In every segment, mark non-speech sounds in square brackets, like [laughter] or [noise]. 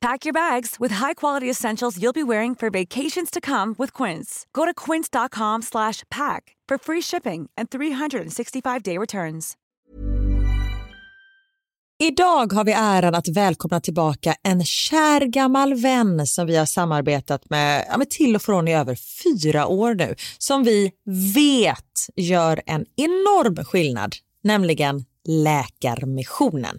Pack your bags with high-quality essentials you'll be wearing for vacations to come with Quince. Go to quince.com/pack for free shipping and 365-day returns. Idag har vi äran att välkomna tillbaka en kär gammal vän som vi har samarbetat med, ja, med till och från i över fyra år nu, som vi vet gör en enorm skillnad, nämligen Läkarmissionen.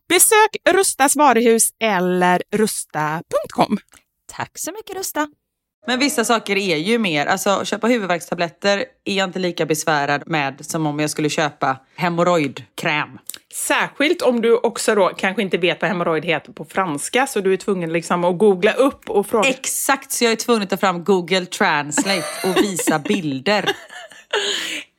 Besök Rustas varuhus eller rusta.com. Tack så mycket Rusta. Men vissa saker är ju mer, alltså köpa huvudvärkstabletter är jag inte lika besvärad med som om jag skulle köpa hemorrojdkräm. Särskilt om du också då kanske inte vet vad hemorrojd heter på franska så du är tvungen liksom att googla upp och fråga. Exakt, så jag är tvungen att ta fram Google Translate och visa bilder.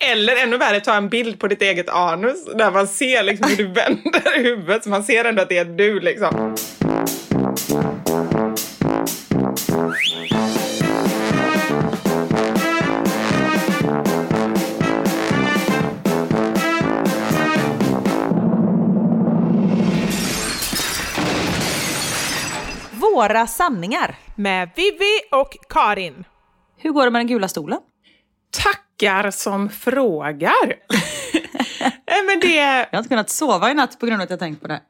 Eller ännu värre, ta en bild på ditt eget anus där man ser liksom hur du [laughs] vänder huvudet så man ser ändå att det är du liksom. Våra sanningar. Med Vivi och Karin. Hur går det med den gula stolen? Tackar som frågar. [laughs] Men det... Jag har inte kunnat sova i natt på grund av att jag tänkt på det.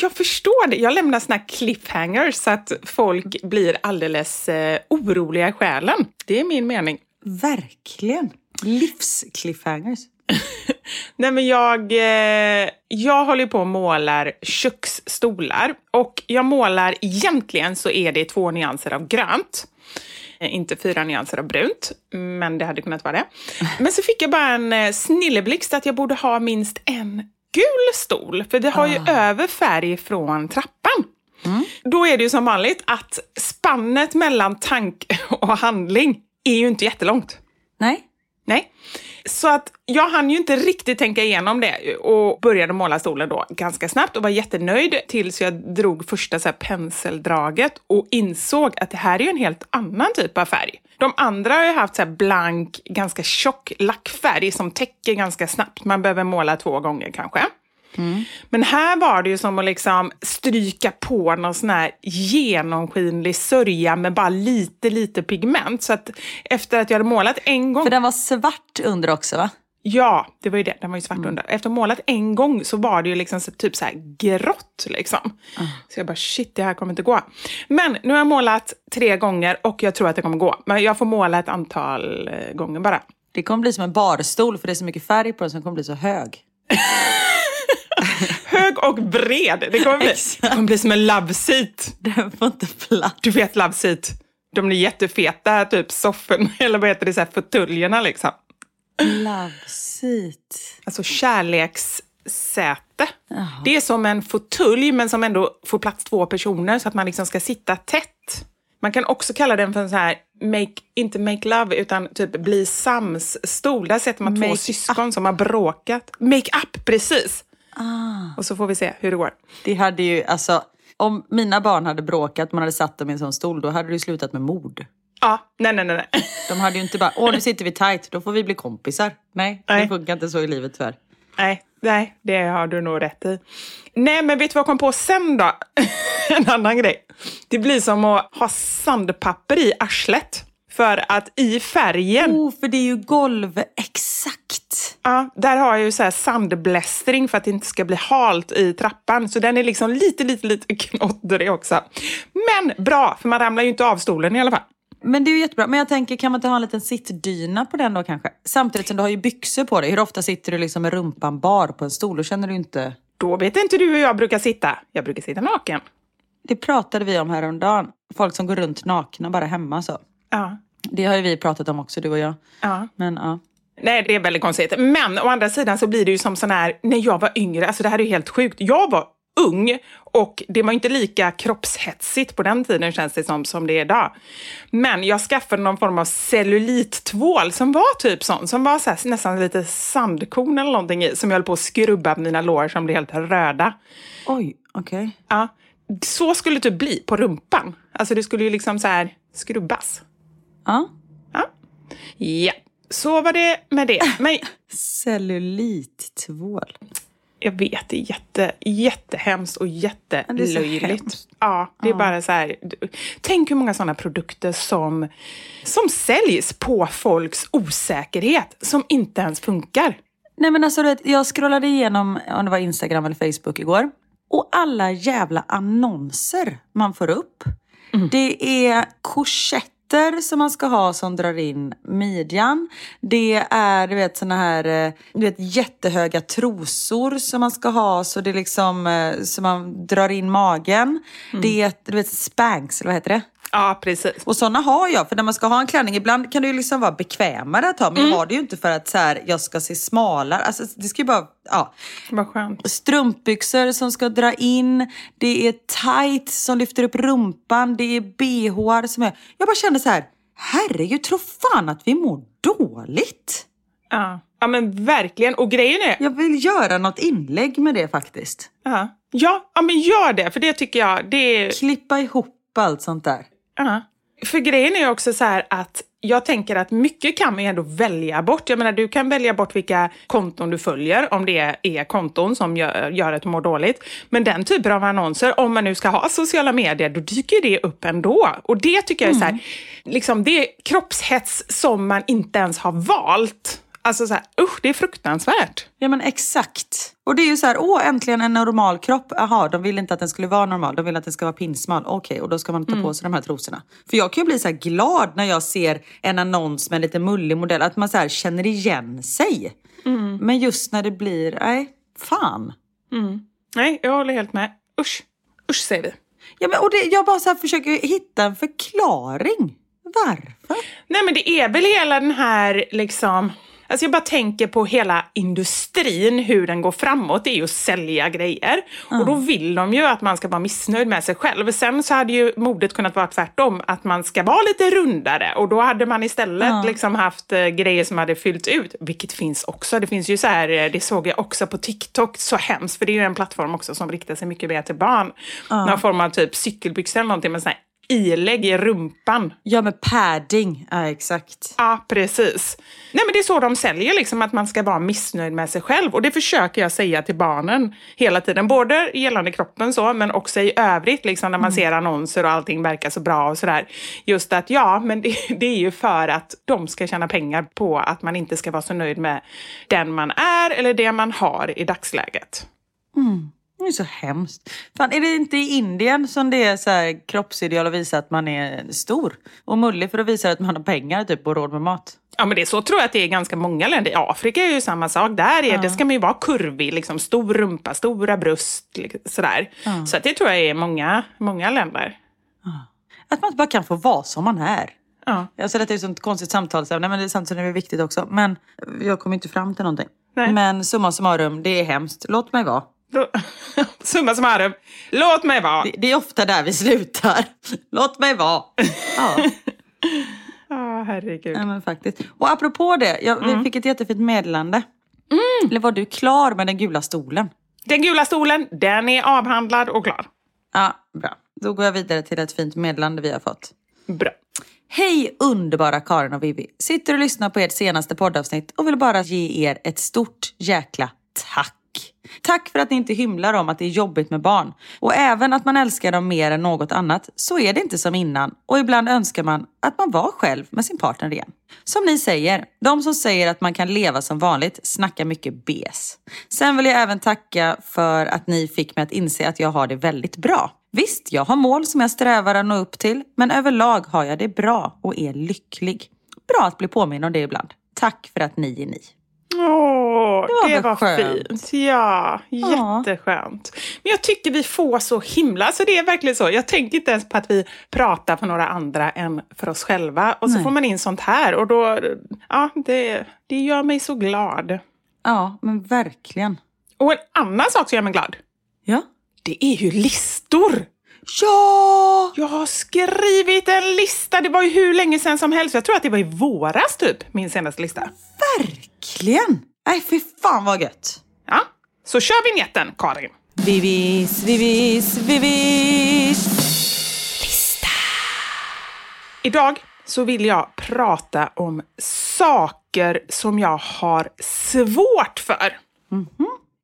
Jag förstår det. Jag lämnar såna cliffhangers så att folk blir alldeles eh, oroliga i själen. Det är min mening. Verkligen. Livs-cliffhangers. [laughs] Nej, men jag, eh, jag håller på och målar köksstolar och jag målar egentligen så är det två nyanser av grönt. Eh, Inte fyra nyanser av brunt, men det hade kunnat vara det. Men så fick jag bara en eh, snilleblixt att jag borde ha minst en gul stol, för det har ju över färg från trappan. Då är det ju som vanligt att spannet mellan tank [laughs] och handling är ju inte jättelångt. Nej. Nej. Så att jag hann ju inte riktigt tänka igenom det och började måla stolen då ganska snabbt och var jättenöjd tills jag drog första så här penseldraget och insåg att det här är ju en helt annan typ av färg. De andra har ju haft så här blank, ganska tjock lackfärg som täcker ganska snabbt. Man behöver måla två gånger kanske. Men här var det ju som att liksom stryka på någon sån här genomskinlig sörja med bara lite, lite pigment. Så att efter att jag hade målat en gång... För den var svart under också va? Ja, det var ju det. Den var ju svart under. Efter att ha målat en gång så var det ju liksom så, typ så här grått. Liksom. Så jag bara, shit, det här kommer inte gå. Men nu har jag målat tre gånger och jag tror att det kommer gå. Men jag får måla ett antal eh, gånger bara. Det kommer bli som en barstol för det är så mycket färg på den som den kommer bli så hög. [laughs] [laughs] Hög och bred. Det kommer bli, det kommer bli som en love seat. [laughs] Den får inte plats. Du vet love seat. De är jättefeta, typ sofforna, [laughs] eller vad heter det, så här fåtöljerna liksom. Love seat. Alltså kärlekssäte. Det är som en fåtölj men som ändå får plats två personer så att man liksom ska sitta tätt. Man kan också kalla den för en så här make, inte make love, utan typ bli sams-stol. Där sätter man två Make syskon som har bråkat. Make up, precis! Ah. Och så får vi se hur det går. Det hade ju, alltså, om mina barn hade bråkat, man hade satt dem i en sån stol, då hade det slutat med mord. Ja, nej, nej, nej. nej. [laughs] De hade ju inte bara, åh nu sitter vi tight, då får vi bli kompisar. Nej, Nej. det funkar inte så i livet tyvärr. Nej, nej, det har du nog rätt i. Nej, men vet du vad jag kom på sen då? [laughs] en annan grej. Det blir som att ha sandpapper i arslet. För att i färgen, Oh, för det är ju golv, exakt. ja, där har jag ju så här sandblästring för att det inte ska bli halt i trappan. Så den är liksom lite, lite, lite knoddrig också. Men bra, för man ramlar ju inte av stolen i alla fall. Men det är ju jättebra. Men jag tänker, kan man inte ha en liten sittdyna på den då kanske? Samtidigt som du har ju byxor på dig. Hur ofta sitter du liksom med rumpan bar på en stol? Då känner du inte... Då vet inte du hur jag brukar sitta. Jag brukar sitta naken. Det pratade vi om häromdagen. Folk som går runt nakna bara hemma så. Ja, Det har ju vi pratat om också, du och jag. ja. Men ja. Nej, det är väldigt konstigt. Men å andra sidan så blir det ju som sån här, när jag var yngre, alltså det här är ju helt sjukt. Jag var ung och det var inte lika kroppshetsigt på den tiden känns det som, som det är idag. Men jag skaffade någon form av cellulittvål som var typ sån, som var så här, nästan lite sandkorn eller någonting i, som jag höll på att skrubba mina lår som blev helt röda. Oj, okej. Ja, så skulle det typ bli på rumpan. Alltså det skulle ju liksom så här skrubbas. Ja. Ja, ja. så var det med det. Men [laughs] Cellulittvål. Jag vet, det är jätte, jättehemskt och jättelöjligt. Ja, det är bara så här. Tänk hur många sådana produkter som, som säljs på folks osäkerhet, som inte ens funkar. Nej men alltså jag scrollade igenom om det var Instagram eller Facebook igår. Och alla jävla annonser man får upp. Det är korsetter som man ska ha som drar in midjan. Det är du vet såna här eh, du vet, jättehöga trosor som man ska ha så det liksom eh, så man drar in magen. Det är du vet spanks, eller vad heter det? Ja, precis. Och sådana har jag, för när man ska ha en klänning, ibland kan det ju liksom vara bekvämare att ha, men jag har det ju inte för att så här, jag ska se smalare. Alltså, det ska ju bara, ja. Vad skönt. Strumpbyxor som ska dra in, det är tight som lyfter upp rumpan, det är bhar som är... Jag bara kände så här, herregud, tro fan att vi mår dåligt. Ja. ja, men verkligen. Och grejen är... Jag vill göra något inlägg med det faktiskt. Ja, ja, ja men gör det, för det tycker jag, det är... Klippa ihop allt sånt där. Ja. För grejen är ju också så här att jag tänker att mycket kan man ändå välja bort. Jag menar, du kan välja bort vilka konton du följer, om det är konton som gör, gör att du mår dåligt. Men den typen av annonser, om man nu ska ha sociala medier, då dyker det upp ändå. Och det tycker jag är så här, liksom, det är kroppshets som man inte ens har valt. Alltså så här, usch, det är fruktansvärt. Ja men exakt. Och det är ju så här, åh äntligen en normal kropp. Jaha, de vill inte att den skulle vara normal. De vill att den ska vara pinsmal. Okej, och då ska man ta på sig de här trosorna. För jag kan ju bli så glad när jag ser en annons med en lite mullig modell. Att man så känner igen sig. Men just när det blir, nej, fan. Nej, jag håller helt med. Usch, usch säger vi. Ja, men, och det, jag bara så försöker hitta en förklaring. Varför? Nej, men det är väl hela den här liksom... Alltså jag bara tänker på hela industrin, hur den går framåt. Det är ju att sälja grejer. Och då vill de ju att man ska vara missnöjd med sig själv. Sen så hade ju modet kunnat vara tvärtom, att man ska vara lite rundare. Och då hade man istället liksom haft eh, grejer som hade fyllt ut, vilket finns också. Det finns ju så här, eh, det såg jag också på TikTok, så hemskt, för det är ju en plattform också som riktar sig mycket mer till barn. Någon form av typ cykelbyxor eller någonting med sån här ilägg i rumpan. Ja, med padding. Ja, exakt. Ja, precis. Nej, men det är så de säljer, liksom, att man ska vara missnöjd med sig själv. Och det försöker jag säga till barnen hela tiden. Både gällande kroppen så, men också i övrigt, liksom, när man ser annonser och allting verkar så bra och sådär. Just att, ja, men det, [laughs] det är ju för att de ska tjäna pengar på att man inte ska vara så nöjd med den man är eller det man har i dagsläget. Det är så hemskt. Fan, är det inte i Indien som det är så här kroppsideal att visa att man är stor? Och mullig för att visa att man har pengar typ, och råd med mat? Ja, men det är så tror jag att det är i ganska många länder. I Afrika är ju samma sak. Där är, det ska man ju vara kurvig, liksom, stor rumpa, stora bröst, liksom, sådär. Så att det tror jag är i många, många länder. Att man inte bara kan få vara som man är. Ja. Alltså det är ett sånt konstigt samtal, så, nej, men det är sant så det är viktigt också. Men jag kommer inte fram till någonting. Nej. Men summa summarum, det är hemskt. Låt mig vara. [laughs] Summa summarum, låt mig vara. Det, det är ofta där vi slutar. [laughs] Låt mig vara. Ja. Ja, [laughs] herregud. Ja, men faktiskt. Och apropå det, jag, Mm. vi fick ett jättefint meddelande. Eller var du klar med den gula stolen? Den gula stolen, den är avhandlad och klar. Ja, bra. Då går jag vidare till ett fint meddelande vi har fått. Bra. Hej underbara Karin och Vivi. Sitter och lyssnar på ert senaste poddavsnitt och vill bara ge er ett stort jäkla tack. Tack för att ni inte hymlar om att det är jobbigt med barn. Och även att man älskar dem mer än något annat så är det inte som innan. Och ibland önskar man att man var själv med sin partner igen. Som ni säger, de som säger att man kan leva som vanligt snackar mycket bes. Sen vill jag även tacka för att ni fick mig att inse att jag har det väldigt bra. Visst, jag har mål som jag strävar att nå upp till, men överlag har jag det bra och är lycklig. Bra att bli påminn om det ibland. Tack för att ni är ni. Åh, Det var det var skönt? fint. Ja, Ja. jätteskönt. Men jag tycker vi får så himla, alltså det är verkligen så. Jag tänker inte ens på att vi pratar för några andra än för oss själva. Och så Nej. får man in sånt här och då, ja, det, det gör mig så glad. Ja, men verkligen. Och en annan sak som gör mig glad, Ja. det är ju listor. Ja! Jag har skrivit en lista, det var ju hur länge sedan som helst. Jag tror att det var i våras typ, min senaste lista. Verkligen! Nej, fy fan vad gött. Ja, så kör vignetten, Karin. Vivis, vivis, vivis. Idag så vill jag prata om saker som jag har svårt för.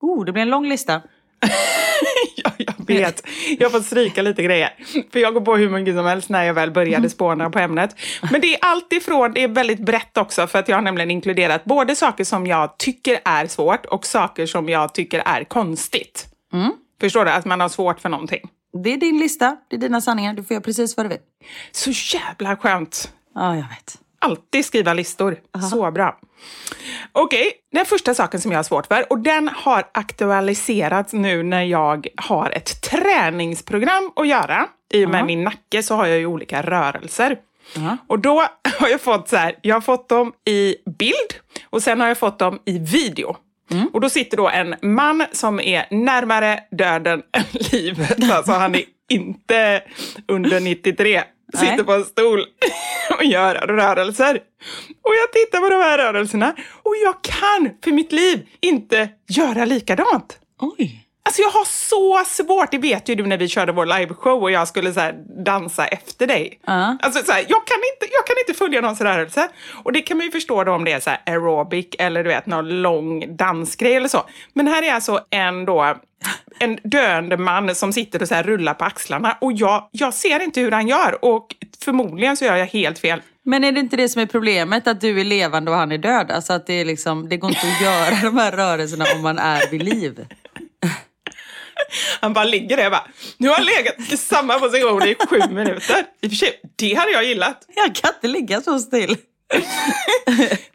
Oh, det blir en lång lista. [laughs] ja, jag vet. Jag får stryka lite grejer. För jag går på hur mycket som helst när jag väl började spåna på ämnet. Men det är allt ifrån, det är väldigt brett också, för att jag har nämligen inkluderat både saker som jag tycker är svårt och saker som jag tycker är konstigt. Förstår du? Att man har svårt för någonting. Det är din lista, det är dina sanningar. Du får göra precis vad du vill. Så jävla skönt. Ja, jag vet. Alltid skriva listor. Så bra. Okej, den första saken som jag har svårt för, och den har aktualiserats nu när jag har ett träningsprogram att göra. I och med min nacke så har jag ju olika rörelser. Och då [laughs] har jag fått så här, jag har fått dem i bild och sen har jag fått dem i video. Och då sitter då en man som är närmare döden än [laughs] livet. Alltså han är inte under 93. Sitter Nej. på en stol [laughs] och gör rörelser. Och jag tittar på de här rörelserna och jag kan för mitt liv inte göra likadant. Oj. Alltså jag har så svårt, det vet ju du när vi körde vår liveshow och jag skulle så dansa efter dig. Ja. Alltså så här, jag, kan inte, jag kan inte följa någons rörelse. Och det kan man ju förstå då om det är så aerobic eller du vet någon lång dansgrej eller så. Men här är alltså en då en döende man som sitter och så rullar på axlarna och jag, jag ser inte hur han gör och förmodligen så gör jag helt fel. Men är det inte det som är problemet? Att du är levande och han är död? Alltså att det, är liksom, det går inte att göra de här rörelserna om man är vid liv. Han bara ligger där och bara, nu har han legat i samma position i sju minuter. I och för sig, det hade jag gillat. Jag kan inte ligga så still.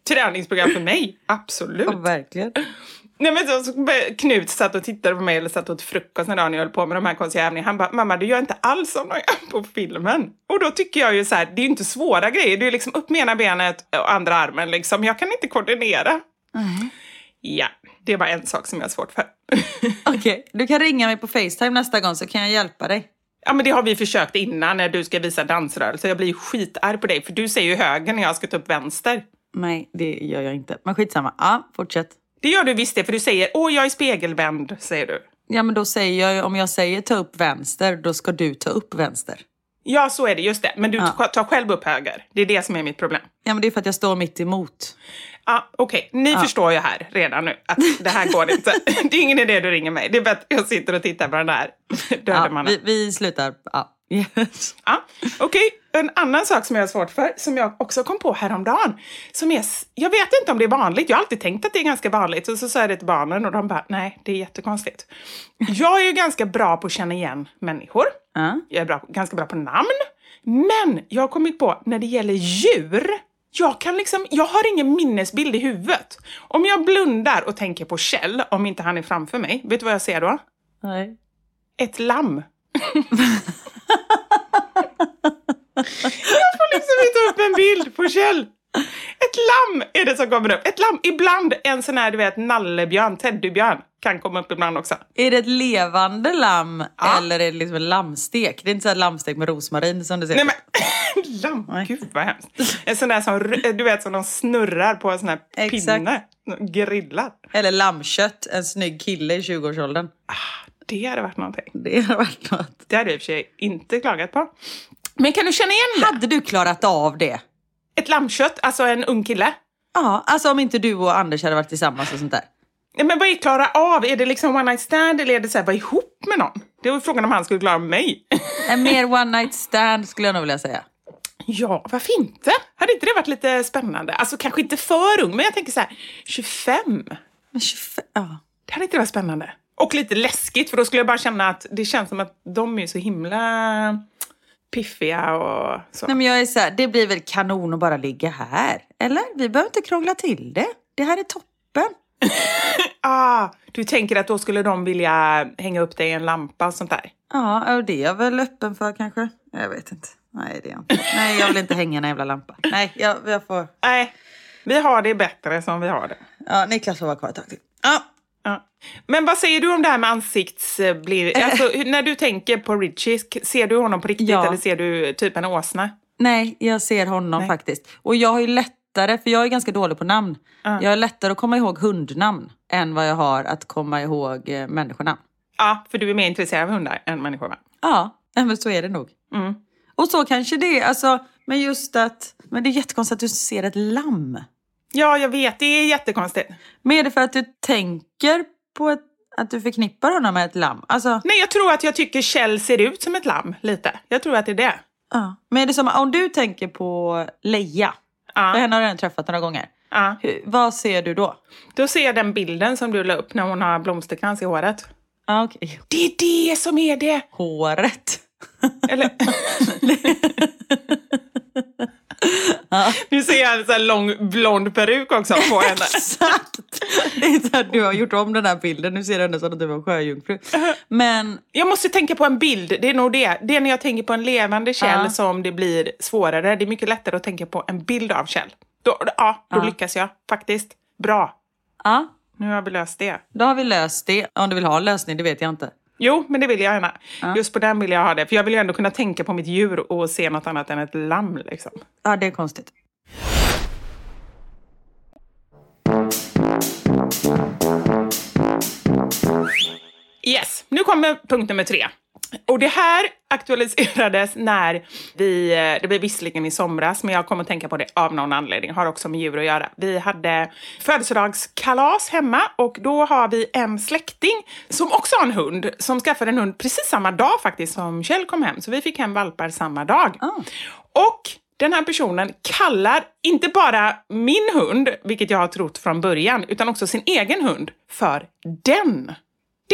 Träningsprogram för mig, absolut. Ja, verkligen. Nej, men så, Knut satt och tittade på mig eller satt åt frukost när jag höll på med de här konstiga övningarna. Han bara, mamma du gör inte alls som de gör på filmen. Och då tycker jag ju så här, det är ju inte svåra grejer. Det är liksom upp med ena benet och andra armen liksom. Jag kan inte koordinera. Ja, det var en sak som jag har svårt för. [laughs] Okej, du kan ringa mig på Facetime nästa gång så kan jag hjälpa dig. Ja, men det har vi försökt innan när du ska visa dansrörelser. Jag blir ju skitarg på dig, för du säger ju höger när jag ska ta upp vänster. Nej, det gör jag inte. Men skitsamma. Ja, fortsätt. Det gör du visst det, för du säger åh, jag är spegelvänd, säger du. Ja, men då säger jag om jag säger ta upp vänster, då ska du ta upp vänster. Ja, så är det, just det. Men du Ja. tar själv upp höger. Det är det som är mitt problem. Ja, men det är för att jag står mitt emot. Ja, okej. Ni förstår ju här redan nu att det här går inte. [laughs] Det är ingen idé du ringer mig. Det är bättre att jag sitter och tittar på den där döde Ja, mannen. vi, vi slutar. Ja. Yes. Ja, okej. En annan sak som jag har svårt för, som jag också kom på häromdagen. Som är, jag vet inte om det är vanligt, jag har alltid tänkt att det är ganska vanligt. Och så sa jag det till barnen och de bara, nej, det är jättekonstigt. Jag är ju ganska bra på att känna igen människor. Ja. Jag är bra, ganska bra på namn. Men jag har kommit på, när det gäller djur, jag, kan liksom, jag har ingen minnesbild i huvudet. Om jag blundar och tänker på Kjell, om inte han är framför mig, vet du vad jag ser då? Nej. Ett lamm. [laughs] jag får liksom inte upp en bild på Kjell. Ett lamm är det som kommer upp. Ett lamm, ibland en sån här du vet nallebjörn, teddybjörn kan komma upp ibland också. Är det ett levande lamm Ja. eller är det liksom en lammstek? Det är inte så här lammstek med rosmarin som du ser. Nej men, [laughs] lamm? Nej. Gud vad hemskt. En sån där som, du vet, som de snurrar på en sån här Exakt. pinne. Grillar. Eller lammkött, en snygg kille i 20-årsåldern. Det hade varit någonting. Det har varit något. Det hade jag i och för sig inte klagat på. Men kan du känna igen det? Hade du klarat av det? Ett lammkött, alltså en ung kille? Ja, alltså om inte du och Anders hade varit tillsammans och sånt där. Men vad är klara av? Är det liksom one night stand eller är det så här, vara ihop med någon? Det var frågan om han skulle klara av mig. [laughs] En mer one night stand skulle jag nog vilja säga. Ja, varför inte? Hade inte det varit lite spännande? Alltså kanske inte för ung, men jag tänker så här, 25. Men 25, ja. Det hade inte varit spännande. Och lite läskigt, för då skulle jag bara känna att det känns som att de är så himla piffiga och så. Nej men jag är så här, det blir väl kanon att bara ligga här. Eller? Vi behöver inte krångla till det. Det här är toppen. [laughs] Ah, du tänker att då skulle de vilja hänga upp dig i en lampa och sånt där? Ja, och det är jag väl öppen för kanske. Jag vet inte. Nej, det är jag inte. Nej, jag vill inte hänga i en jävla lampa. Nej, jag, jag får... Nej, vi har det bättre som vi har det. Ja, Niklas får vara kvar ett tag till. Ja. Ja. Men vad säger du om det här med ansikts... eh, Blir, alltså, när du tänker på Richie, ser du honom på riktigt Ja. eller ser du typ en åsna? Nej, jag ser honom Nej. faktiskt. Och jag har ju lättare, för jag är ganska dålig på namn. Jag har lättare att komma ihåg hundnamn än vad jag har att komma ihåg eh, människonamn. Ja, för du är mer intresserad av hundar än människor va? Ja, men så är det nog. Mm. Och så kanske det är, alltså, men just att, men det är jättekonstigt att du ser ett lamm. Ja, jag vet. Det är jättekonstigt. Men är det för att du tänker på ett, att du förknippar honom med ett lamm? Alltså, Nej, jag tror att jag tycker Kjell ser ut som ett lamm lite. Jag tror att det är det. ja. Men är det som, om du tänker på Leia, för Ja, henne har du redan träffat några gånger. ja. Hur, vad ser du då? Då ser jag den bilden som du la upp när hon har blomsterkrans i håret. Ah, okej. Det är det som är det! Håret. Eller... [laughs] [laughs] Nu ser jag en sån lång blond peruk också på henne. Exakt! Det är så här, du har gjort om den här bilden, nu ser du henne som att du var en sjöjungfru. Men Jag måste tänka på en bild, det är nog det. Det är när jag tänker på en levande Kjell Ja. som det blir svårare. Det är mycket lättare att tänka på en bild av Kjell. Då, ja, då Ja. lyckas jag faktiskt. Bra. ja, Nu har vi löst det. då har vi löst det. Om du vill ha en lösning, det vet jag inte. Jo, men det vill jag gärna. Just på den vill jag ha det. För jag vill ju ändå kunna tänka på mitt djur och se något annat än ett lamm. Liksom. Ja, det är konstigt. Yes, nu kommer punkt nummer tre. Och det här aktualiserades när vi, eh, det blev visserligen i somras, men jag kommer att tänka på det av någon anledning, har också med djur att göra. Vi hade födelsedagskalas hemma och då har vi en släkting som också har en hund, som skaffade en hund precis samma dag faktiskt som Kjell kom hem. Så vi fick hem valpar samma dag. Ah. Och den här personen kallar inte bara min hund, vilket jag har trott från början, utan också sin egen hund för den.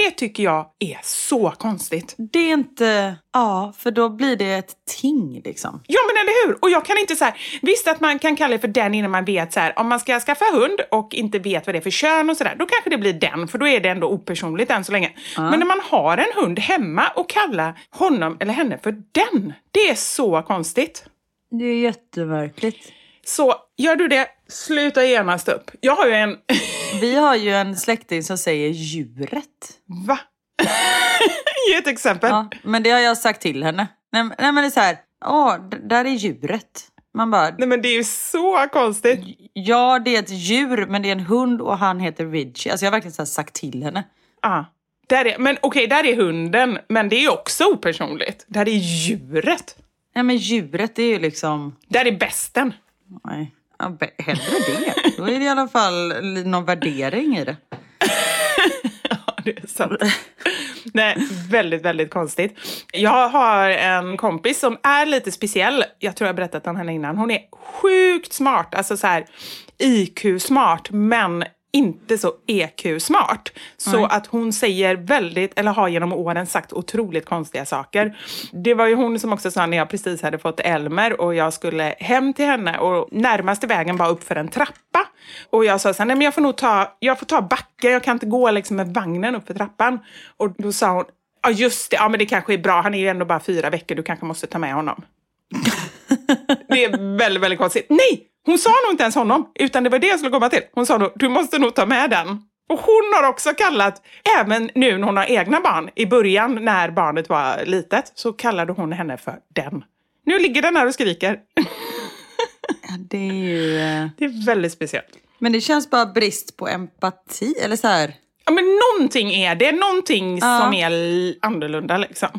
Det tycker jag är så konstigt. Det är inte... Ja, för då blir det ett ting liksom. Ja, men eller hur? Och jag kan inte så här, visst att man kan kalla det för den innan man vet så här, om man ska skaffa hund och inte vet vad det är för kön och sådär, då kanske det blir den, för då är det ändå opersonligt än så länge. Men när man har en hund hemma och kallar honom eller henne för den, det är så konstigt. Det är jättemärkligt. Så gör du det, sluta genast upp. Jag har ju en... Vi har ju en släkting som säger djuret. Va? [laughs] Ge ett exempel. Ja, men det har jag sagt till henne. Nej, nej men det är så här, åh, där är djuret. Man bara, Nej men det är ju så konstigt. ja det är ett djur men det är en hund och han heter Ridge. Alltså jag har verkligen så sagt till henne. Ah, där är, men okej, där är hunden, men det är också opersonligt. Där är djuret. Nej men djuret det är ju liksom, Där är besten. nej, ja, hellre det. Då är det i alla fall någon värdering i det. [laughs] Ja, det är sant. Nej, väldigt, väldigt konstigt. Jag har en kompis som är lite speciell. Jag tror jag har berättat om henne innan. Hon är sjukt smart, alltså så här IQ-smart, men inte så EQ-smart. Så att hon säger väldigt, eller har genom åren sagt otroligt konstiga saker. Det var ju hon som också sa när jag precis hade fått Elmer och jag skulle hem till henne och närmaste vägen var upp för en trappa. Och jag sa så här, nej men jag får nog ta, jag får ta backen, jag kan inte gå liksom med vagnen upp för trappan. Och då sa hon, ja just det, ja men det kanske är bra, han är ju ändå bara fyra veckor, du kanske måste ta med honom. [laughs] Det är väldigt, väldigt konstigt. Nej! Hon sa nog inte ens honom, utan det var det jag skulle komma till. Hon sa nog, du måste nog ta med den. Och hon har också kallat, även nu när hon har egna barn, i början när barnet var litet, så kallade hon henne för den. Nu ligger den här och skriker. [laughs] Ja, det är ju... eh, Det är väldigt speciellt. Men det känns bara brist på empati, eller så här... Ja, men någonting är det. Någonting Ja. som är annorlunda liksom.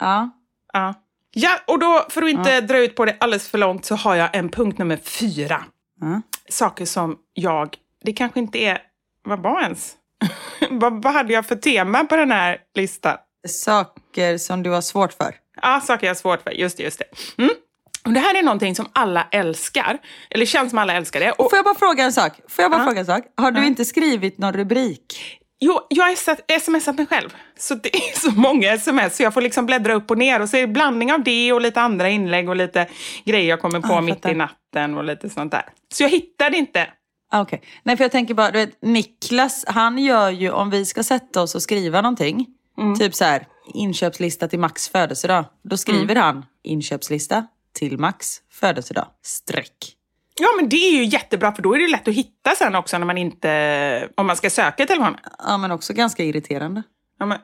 Ja. Ja. Ja, och då för att inte dra ut på det alldeles för långt så har jag en punkt nummer fyra. Ja. Saker som jag, det kanske inte är, vad var ens? [laughs] vad, vad hade jag för tema på den här listan? Saker som du har svårt för. Ja, saker jag har svårt för. Just det, just det. Mm. Och det här är någonting som alla älskar. Eller känns som alla älskar det. Och, Får jag bara fråga en sak? Får jag bara Ja. fråga en sak? Har du inte skrivit någon rubrik? Jo, jag har smsat mig själv. Så det är så många sms så jag får liksom bläddra upp och ner. Och så är det blandning av det och lite andra inlägg och lite grejer jag kommer på jag mitt i natten och lite sånt där. Så jag hittade inte. Ah, Okej. Nej, för jag tänker bara, du vet, Niklas, han gör ju, om vi ska sätta oss och skriva någonting, typ så här, inköpslista till Max födelsedag. Då skriver han inköpslista till Max födelsedag, streck. Ja, men det är ju jättebra för då är det lätt att hitta sen också när man inte, om man ska söka i telefonen. Ja, men också ganska irriterande. Ja, men,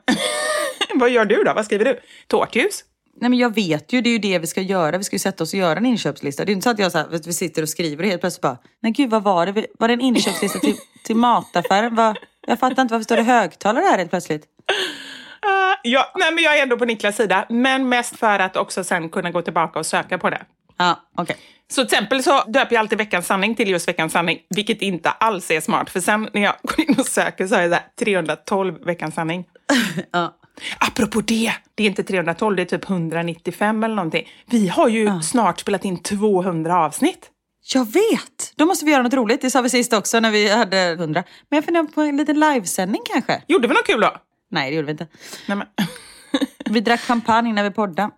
[laughs] vad gör du då? Vad skriver du? Tårtljus? Nej men jag vet ju, det är ju det vi ska göra. Vi ska ju sätta oss och göra en inköpslista. Det är inte så att jag så här, vi sitter och skriver och helt plötsligt bara, nej gud vad var det? Var det en inköpslista till, [laughs] till mataffären? Vad- Jag fattar inte, varför står det högtalare här helt plötsligt? Ah, ja, nej, men jag är ändå på Niklas sida, men mest för att också sen kunna gå tillbaka och söka på det. Ja, okej. Så till exempel så döper jag alltid veckans sanning till just veckans sanning, vilket inte alls är smart. För sen när jag [laughs] går in och söker så har jag här 312 veckans sanning. [laughs] Ja. Apropå det, det är inte 312, det är typ 195 eller någonting. Vi har ju snart spelat in 200 avsnitt. Jag vet! Då måste vi göra något roligt. Det sa vi sist också när vi hade 100. Men jag funderar på en liten livesändning kanske? Gjorde vi något kul då? Nej, det gjorde vi inte. Nej, men, Vi drack champagne när vi poddade.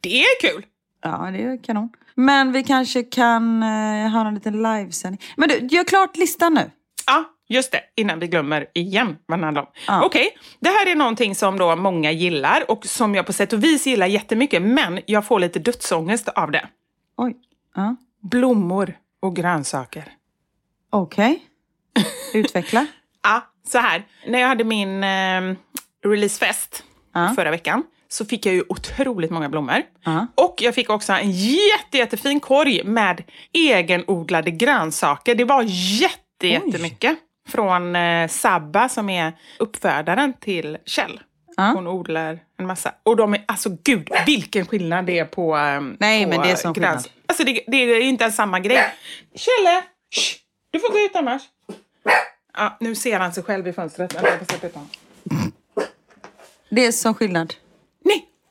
det är kul! Ja, det är kanon. Men vi kanske kan eh, ha en liten livesändning. Men du, gör klart listan nu. Ja, just det. Innan vi glömmer igen vad den handlar om. Ja. Okej, det här är någonting som då många gillar och som jag på sätt och vis gillar jättemycket, men jag får lite dödsångest av det. Oj. Ja. Blommor och grönsaker. Okej. Utveckla. [laughs] Ja, så här. När jag hade min eh, releasefest Ja. förra veckan så fick jag ju otroligt många blommor. Ja. Och jag fick också en jätte, jättefin korg med egenodlade grönsaker. Det var jätte, jättemycket. Från eh, Sabba som är uppfödaren till Kjell. Ja. Hon odlar en massa. Och de är, alltså gud, vilken skillnad det är på eh, Nej, på men det är sån gröns- skillnad. Alltså det, det är inte ens samma grej. Kjelle! Shh, du får gå ut annars. Ja, nu ser han sig själv i fönstret. Jag ut honom. Det är sån skillnad.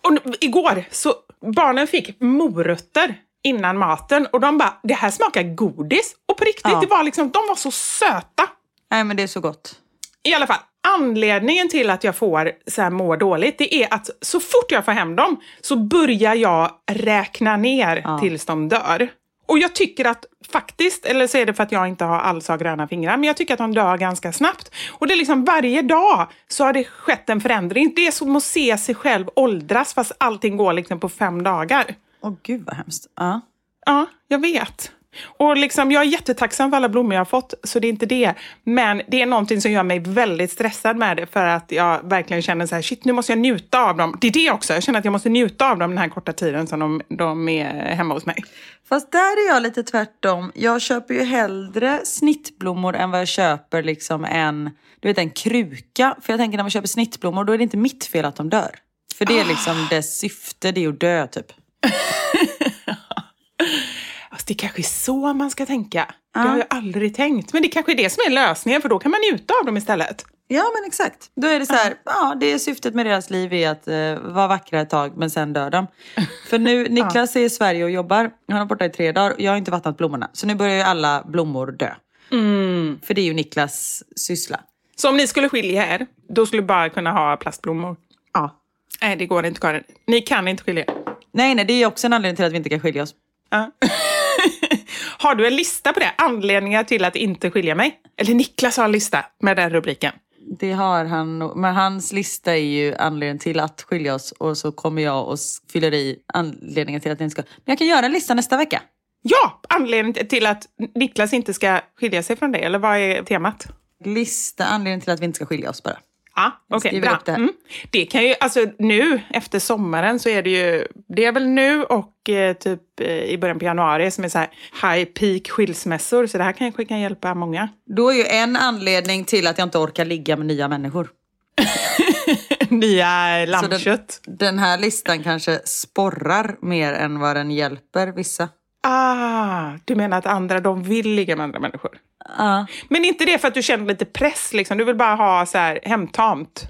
Och igår så barnen fick morötter innan maten och de bara, det här smakar godis. Och på riktigt, Ja. det var liksom, de var så söta. Nej, men det är så gott. I alla fall, anledningen till att jag får så här må dåligt, det är att så fort jag får hem dem så börjar jag räkna ner Ja. tills de dör. Och jag tycker att faktiskt, eller så är det för att jag inte har alls har gröna fingrar, men jag tycker att de dör ganska snabbt. Och det är liksom varje dag så har det skett en förändring. Det är som att se sig själv åldras fast allting går liksom på fem dagar. Åh gud vad hemskt. Ja. Ja, jag vet. Och liksom, jag är jättetacksam för alla blommor jag har fått, så det är inte det. Men det är någonting som gör mig väldigt stressad med det, för att jag verkligen känner så här, shit, nu måste jag njuta av dem. Det är det också, jag känner att jag måste njuta av dem den här korta tiden som de, de är hemma hos mig. Fast där är jag lite tvärtom. Jag köper ju hellre snittblommor än vad jag köper liksom en, du vet, en kruka. För jag tänker när man köper snittblommor då är det inte mitt fel att de dör. För det är liksom dess syfte, det är att dö typ. Det kanske är så man ska tänka. Det har jag aldrig tänkt. Men det kanske är det som är lösningen, för då kan man njuta av dem istället. Ja men exakt. Då är det så här, ja det är syftet med deras liv är att uh, vara vackra ett tag men sen dör de. För nu, [laughs] Niklas är i Sverige och jobbar, han är borta i tre dagar, jag har inte vattnat blommorna. Så nu börjar ju alla blommor dö. För det är ju Niklas syssla. Så om ni skulle skilja er, då skulle du bara kunna ha plastblommor? Ja. Nej, det går inte, Karin. Ni kan inte skilja er. Nej nej, det är också en anledning till att vi inte kan skilja oss. Ja. [laughs] har du en lista på det? Anledningar till att inte skilja mig? Eller Niklas har en lista med den rubriken. Det har han. Men hans lista är ju anledningen till att skilja oss och så kommer jag och fyller i anledningen till att ni inte ska. Men jag kan göra en lista nästa vecka. Ja, anledningen till att Niklas inte ska skilja sig från dig, eller vad är temat? Lista anledningen till att vi inte ska skilja oss bara. Ja, okej, skriver bra. det. Mm. Det kan ju, alltså nu efter sommaren så är det ju, det är väl nu och eh, typ eh, i början på januari som är så här high peak skilsmässor, så det här kanske kan hjälpa många. Då är ju en anledning till att jag inte orkar ligga med nya människor. [laughs] Nya lammkött. den, den här listan kanske sporrar mer än vad den hjälper vissa. Ah, du menar att andra, de vill ligga med andra människor? Ja. Men inte det för att du känner lite press liksom? Du vill bara ha så här hemtamt?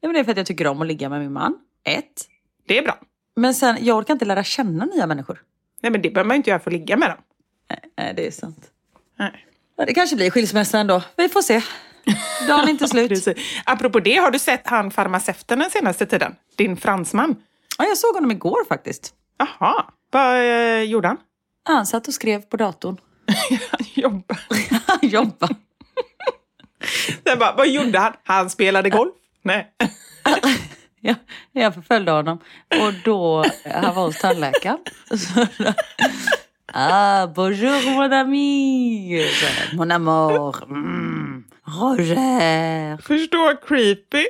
Nej, men det är för att jag tycker om att ligga med min man. Ett. Det är bra. Men sen, jag orkar inte lära känna nya människor. Nej, men det behöver man ju inte göra för att ligga med dem. Nej, det är sant. Nej. Ja, Det kanske blir skilsmässa ändå. Vi får se. Dagen är inte [laughs] slut. Precis. Apropå det, har du sett han farmaceuten den senaste tiden? Din fransman? Ja, jag såg honom igår faktiskt. Jaha, vad eh, gjorde han? Han satt och skrev på datorn. [laughs] Han [laughs] jobbade. Sen bara, vad gjorde han? Han spelade golf? Nej. [laughs] Ja, jag förföljde honom. Och då, han var hos tandläkaren. Ah, bonjour mon ami. Mon amour. Mm. Roger. Förstå creepy.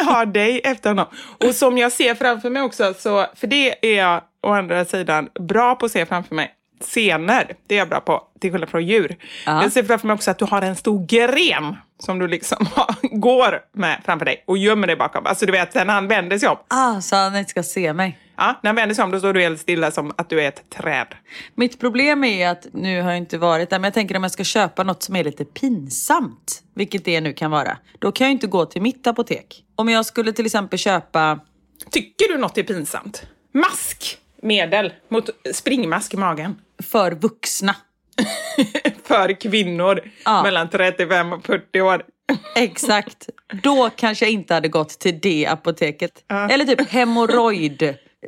[laughs] ha dig efter honom. Och som jag ser framför mig också, så, för det är jag å andra sidan bra på att se framför mig. Scener, det är jag bra på, till skillnad från djur. Ja. Jag ser framför mig också att du har en stor gren som du liksom [laughs] går med framför dig och gömmer dig bakom. Alltså du vet, när han vänder sig om, Ah, så han inte ska se mig. ja, när han vänder sig om då står du helt stilla som att du är ett träd. Mitt problem är att, nu har jag inte varit där, men jag tänker om jag ska köpa något som är lite pinsamt, vilket det nu kan vara, då kan jag inte gå till mitt apotek. Om jag skulle till exempel köpa, Tycker du något är pinsamt? Mask, medel mot springmask i magen. För vuxna, [laughs] För kvinnor Ja. mellan 35 och 40 år. exakt, då kanske jag inte hade gått till det apoteket. Eller typ hemorrojd.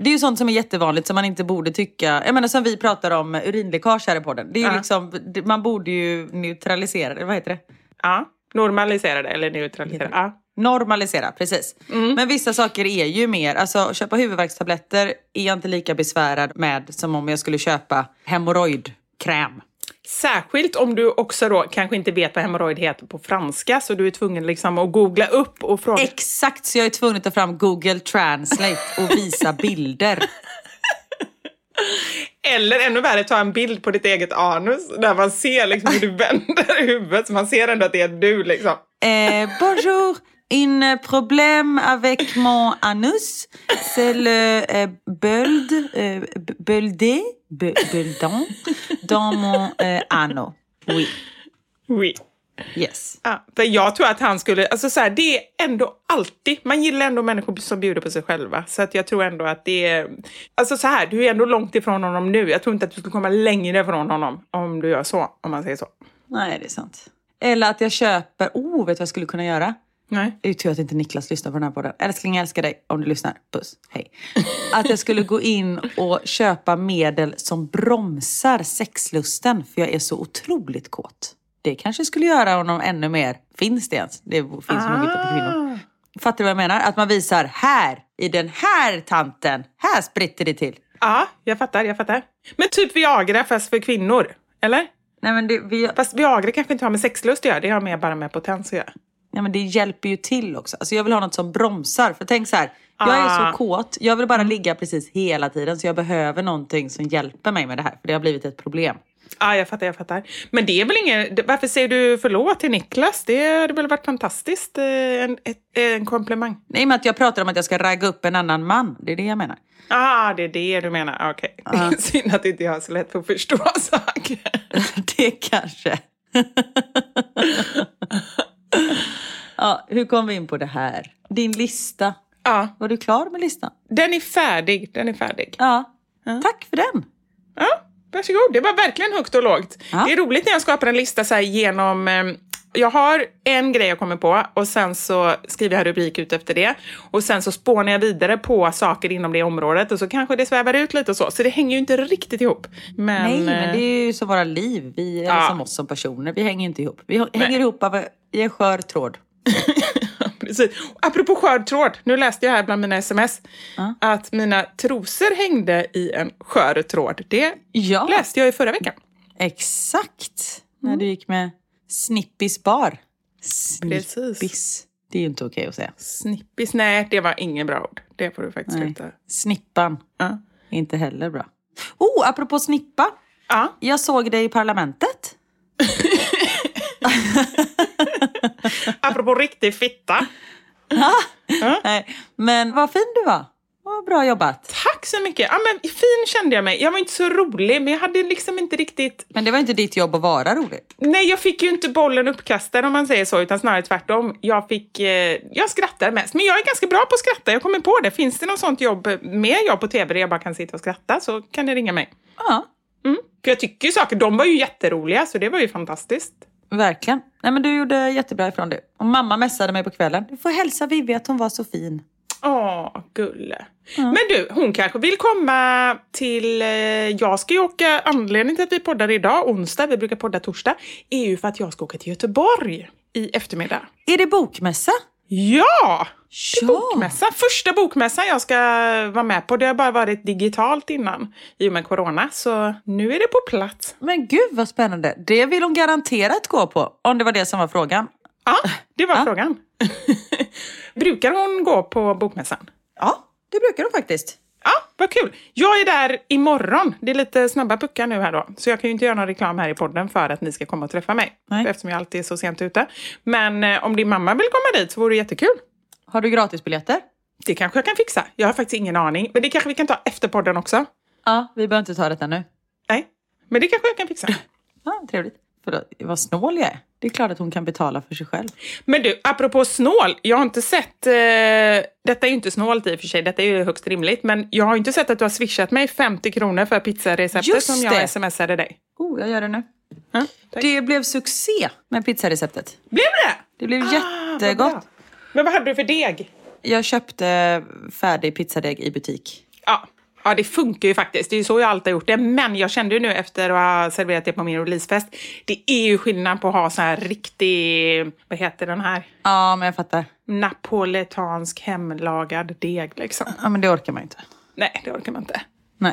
Det är ju sånt som är jättevanligt som man inte borde tycka, jag menar som vi pratar om urinläckage här i podden. Det är Ja. liksom, man borde ju neutralisera det, vad heter det? Ja, normalisera det eller neutralisera. Ja. Normalisera, precis. Men vissa saker är ju mer, alltså köpa huvudvärkstabletter är jag inte lika besvärad med som om jag skulle köpa hemorrojdkräm. Särskilt om du också då kanske inte vet vad hemorrojd heter på franska så du är tvungen liksom att googla upp och fråga. Exakt, så jag är tvungen att ta fram Google Translate och visa [laughs] bilder. Eller ännu värre, ta en bild på ditt eget anus där man ser liksom hur du vänder huvudet så man ser ändå att det är du liksom. Eh, bonjour, un problème avec mon anus, c'est le eh, böld, eh, b- böldé, b- böldon, dans mon eh, ano. Oui, Oui. yes. Ja, för jag tror att han skulle, alltså så här, det är ändå alltid, man gillar ändå människor som bjuder på sig själva. Så att jag tror ändå att det är, alltså så här, du är ändå långt ifrån honom nu. Jag tror inte att du skulle komma längre ifrån honom om du gör så, om man säger så. Nej, det är sant. Eller att jag köper, oh, vet du vad jag skulle kunna göra? Nej. Det är ju tur att inte Niklas lyssnar på den här podden. Älskling, jag älskar dig om du lyssnar. Puss, hej. [laughs] Att jag skulle gå in och köpa medel som bromsar sexlusten, för jag är så otroligt kåt. Det kanske skulle göra honom ännu mer. Finns det ens? Det finns nog inte på kvinnor. Fattar du vad jag menar? Att man visar här, i den här tanten, här spritter det till. Ja, jag fattar, jag fattar. Men typ Viagra fast för kvinnor, eller? Nej men det, vi, Fast Viagra kanske inte har med sexlust att göra, det har mer bara med potens att göra. Ja, men det hjälper ju till också. Alltså jag vill ha något som bromsar. För tänk så här, jag är Ah. så kåt. Jag vill bara ligga precis hela tiden. Så jag behöver någonting som hjälper mig med det här. För det har blivit ett problem. Ja, jag fattar, jag fattar. Men det är väl ingen... det- Varför säger du förlåt till Niklas? Det hade väl varit fantastiskt. eh, En, ett, en komplimang. Nej, men att jag pratar om att jag ska ragga upp en annan man. Det är det jag menar. Ah, det är det du menar. Okej. [laughs] Synd att inte jag har så lätt för att förstå [laughs] saker. [laughs] det kanske. [laughs] ja, hur kom vi in på det här? Din lista. Ja, Var du klar med listan? den är färdig. Den är färdig. Ja. Tack för den. Ja, varsågod. Det var verkligen högt och lågt. Ja. Det är roligt när jag skapar en lista så genom... Jag har en grej jag kommer på och sen så skriver jag rubrik ut efter det. Och sen så spånar jag vidare på saker inom det området och så kanske det svävar ut lite och så. Så det hänger ju inte riktigt ihop. Men, Nej, men eh, det är ju som våra liv. Vi är Ja. som oss som personer. Vi hänger inte ihop. Vi hänger ihop av i en skör tråd. [laughs] Precis. Apropå skör tråd, nu läste jag här bland mina sms Ja. att mina trosor hängde i en skör tråd. Det Ja. läste jag i förra veckan. Exakt. När du gick med Snippis bar. Precis. Snippis. Det är ju inte okej att säga. Snippis, nej det var ingen bra ord. Det får du faktiskt Nej. sluta. Snippan, Ja. inte heller bra. Oh, apropå snippa. Ja. Jag såg dig i Parlamentet. [laughs] Apropå riktig fitta. Nej, men vad fin du var. Vad bra jobbat. Tack så mycket. Ja, men fin kände jag mig. Jag var inte så rolig, men jag hade liksom inte riktigt... Men det var inte ditt jobb att vara rolig. Nej, jag fick ju inte bollen uppkastad om man säger så, utan snarare tvärtom. Jag fick... Eh, jag skrattar mest, men jag är ganska bra på att skratta. Jag kommer på det. Finns det något sånt jobb, mer jobb på tv där jag bara kan sitta och skratta så kan ni ringa mig. Ja, Mm. För jag tycker ju saker, de var ju jätteroliga, så det var ju fantastiskt. verkligen. Nej, men du gjorde jättebra ifrån dig. Och mamma messade mig på kvällen. Du får hälsa Vivi att hon var så fin. Åh, gulle. Men du, hon kanske vill komma till... Eh, jag ska ju åka... Anledningen till att vi poddar idag, onsdag, vi brukar podda torsdag, är ju för att jag ska åka till Göteborg i eftermiddag. Är det bokmässa? Ja! Ja. Bokmässa. Första bokmässan jag ska vara med på. Det har bara varit digitalt innan i och med corona, så nu är det på plats. Men gud vad spännande. Det vill hon garanterat gå på. Om det var det som var frågan. Ja, det var Ja. frågan. [laughs] Brukar hon gå på bokmässan? Ja, det brukar hon faktiskt. Ja, vad kul. Jag är där imorgon. Det är lite snabba puckar nu här då. Så jag kan ju inte göra någon reklam här i podden för att ni ska komma och träffa mig. Nej. Eftersom jag alltid är så sent ute. Men eh, om din mamma vill komma dit så vore det jättekul. Har du gratisbiljetter? Det kanske jag kan fixa. Jag har faktiskt ingen aning. Men det kanske vi kan ta efter podden också. Ja, vi behöver inte ta detta nu. Nej, men det kanske jag kan fixa. Ja, trevligt. Vad snål jag är. Det är klart att hon kan betala för sig själv. Men du, apropå snål. Jag har inte sett... Eh, detta är ju inte snålt i och för sig, detta är ju högst rimligt. Men jag har inte sett att du har swishat mig 50 kronor för pizzareceptet Just som jag det. smsade dig. Oh, jag gör det nu. Ja. Det blev succé med pizzareceptet. Blev det? Det blev Ah, vad jättegott. Men vad hade du för deg? Jag köpte färdig pizzadeg i butik. Ja. Ja, det funkar ju faktiskt. Det är ju så jag alltid har gjort det. Men jag kände ju nu efter att ha serverat det på min releasefest, det är ju skillnad på att ha så här riktig, vad heter den här, Ja, men jag fattar. napoletansk hemlagad deg liksom. Ja, men det orkar man inte. Nej, det orkar man inte. Nej.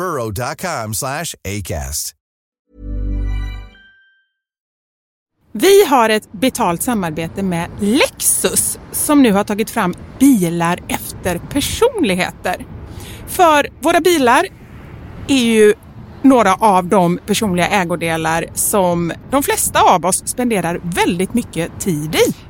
burrow.com slash ACAST. Vi har ett betalt samarbete med Lexus som nu har tagit fram bilar efter personligheter. För våra bilar är ju några av de personliga ägodelar som de flesta av oss spenderar väldigt mycket tid i.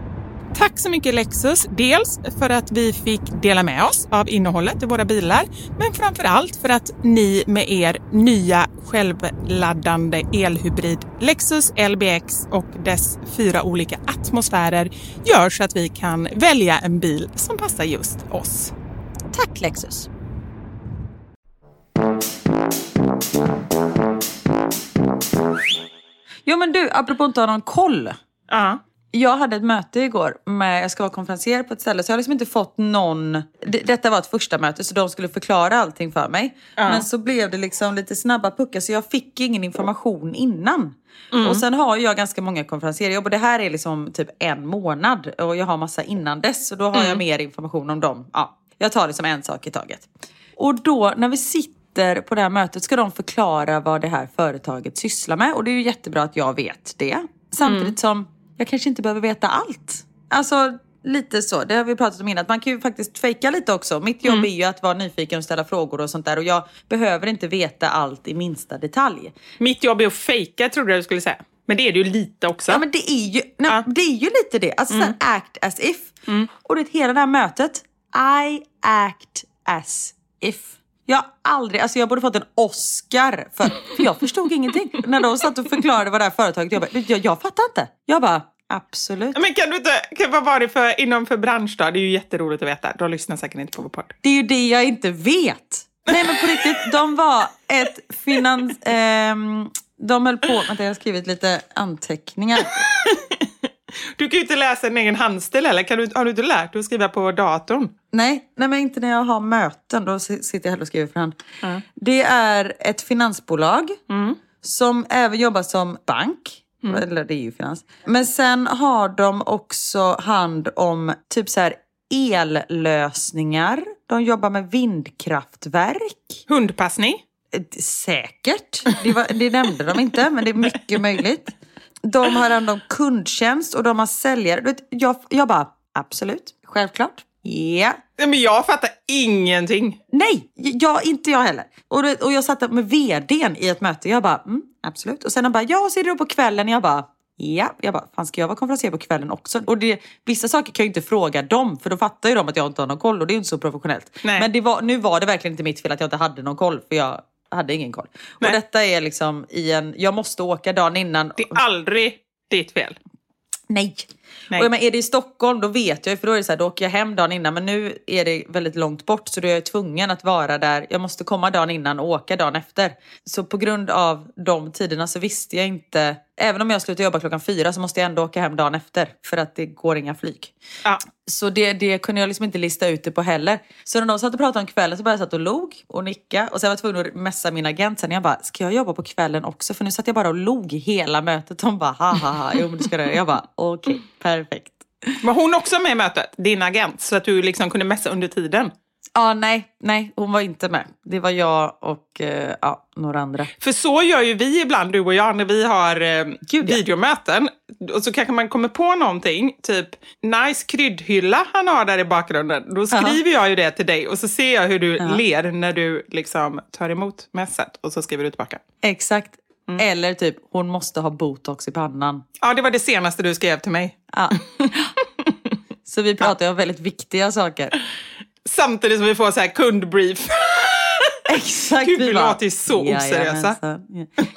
Tack så mycket Lexus, dels för att vi fick dela med oss av innehållet i våra bilar, men framför allt för att ni med er nya självladdande elhybrid Lexus LBX och dess fyra olika atmosfärer gör så att vi kan välja en bil som passar just oss. Tack Lexus! Jo men du, apropå inte ha någon koll. Ja. Jag hade ett möte igår med, jag ska vara konferenser på ett ställe så jag har liksom inte fått någon, det, detta var ett första möte så de skulle förklara allting för mig. Men så blev det liksom lite snabba puckar så jag fick ingen information innan. Och sen har jag ganska många konferensjobb och det här är liksom typ en månad och jag har massa innan dess så då har jag mer information om dem. Ja, jag tar det som en sak i taget. Och då när vi sitter på det här mötet ska de förklara vad det här företaget sysslar med och det är ju jättebra att jag vet det. Samtidigt som jag kanske inte behöver veta allt. Alltså lite så, det har vi pratat om innan. Att man kan ju faktiskt fejka lite också. Mitt jobb är ju att vara nyfiken och ställa frågor och sånt där. Och jag behöver inte veta allt i minsta detalj. Mitt jobb är att fejka trodde jag du skulle säga. Men det är det ju lite också. Ja men det är ju, nej, Ja. det är ju lite det. Alltså mm. act as if. Och det hela det här mötet, I act as if. Jag har aldrig, alltså jag borde fått en Oscar för, för jag förstod ingenting. När de satt och förklarade vad det här företaget jobbade. Jag, jag fattar inte. Jag bara, absolut. Men kan du inte, kan, vad var det för, inom för bransch då? Det är ju jätteroligt att veta. De lyssnar säkert inte på vår podd. Det är ju det jag inte vet. Nej men på riktigt, de var ett finans... ehm, de höll på... Vänta, jag har skrivit lite anteckningar. Du kan ju inte läsa din egen handstil heller. Kan du, har du inte lärt dig att skriva på datorn? Nej, nej, men inte när jag har möten. Då si- sitter jag hellre och skriver för hand. Det är ett finansbolag som även jobbar som bank. Eller det är ju finans. Men sen har de också hand om typ så här ellösningar. De jobbar med vindkraftverk. Hundpassning? Eh, Säkert. Det, var, det nämnde de inte, men det är mycket möjligt. De har hand om kundtjänst och de har säljare. Du vet, Jag, jag bara, absolut, självklart. Ja. Nej, men jag fattar ingenting. Nej, jag, inte jag heller. Och, du och jag satt med vdn i ett möte. Jag bara, mm, absolut. Och sen han bara, ja, så är det då på kvällen. Jag bara, ja. Jag bara, fan ska jag vara konferencier på kvällen också? Och det, vissa saker kan jag ju inte fråga dem, för då fattar ju de att jag inte har någon koll och det är ju inte så professionellt. Nej. Men det var, nu var det verkligen inte mitt fel att jag inte hade någon koll, för jag hade ingen koll. Nej. Och detta är liksom i en, jag måste åka dagen innan. Det är aldrig ditt fel. Nej. Nej. Och menar, är det i Stockholm då vet jag ju, för då är det så här, då åker jag hem dagen innan. Men nu är det väldigt långt bort så då är jag tvungen att vara där. Jag måste komma dagen innan och åka dagen efter. Så på grund av de tiderna så visste jag inte, även om jag slutar jobba klockan fyra så måste jag ändå åka hem dagen efter. För att det går inga flyg. Ja. Så det, det kunde jag liksom inte lista ut det på heller. Så när de satt och pratade om kvällen så bara jag satt och log och nicka och sen var jag tvungen att messa min agent sen. Jag bara, ska jag jobba på kvällen också? För nu satt jag bara och log hela mötet. De bara, ha ha ha, jo men du ska det. Jag bara, okej, perfekt. Var hon också med i mötet? Din agent? Så att du liksom kunde messa under tiden? Ja, nej, nej, hon var inte med. Det var jag och eh, ja, några andra. För så gör ju vi ibland, du och jag, när vi har eh, Gud, ja. videomöten. Och så kanske man kommer på någonting, typ nice kryddhylla han har där i bakgrunden. Då skriver jag ju det till dig och så ser jag hur du ler när du liksom tar emot mässet. Och så skriver du tillbaka. Exakt. Eller typ, hon måste ha botox i pannan. Ja, det var det senaste du skrev till mig. Ja. Så vi pratar ju om väldigt viktiga saker. Samtidigt som vi får så här kundbrief. Exakt. Gud, vi bara, låter ju så oseriösa. Ja.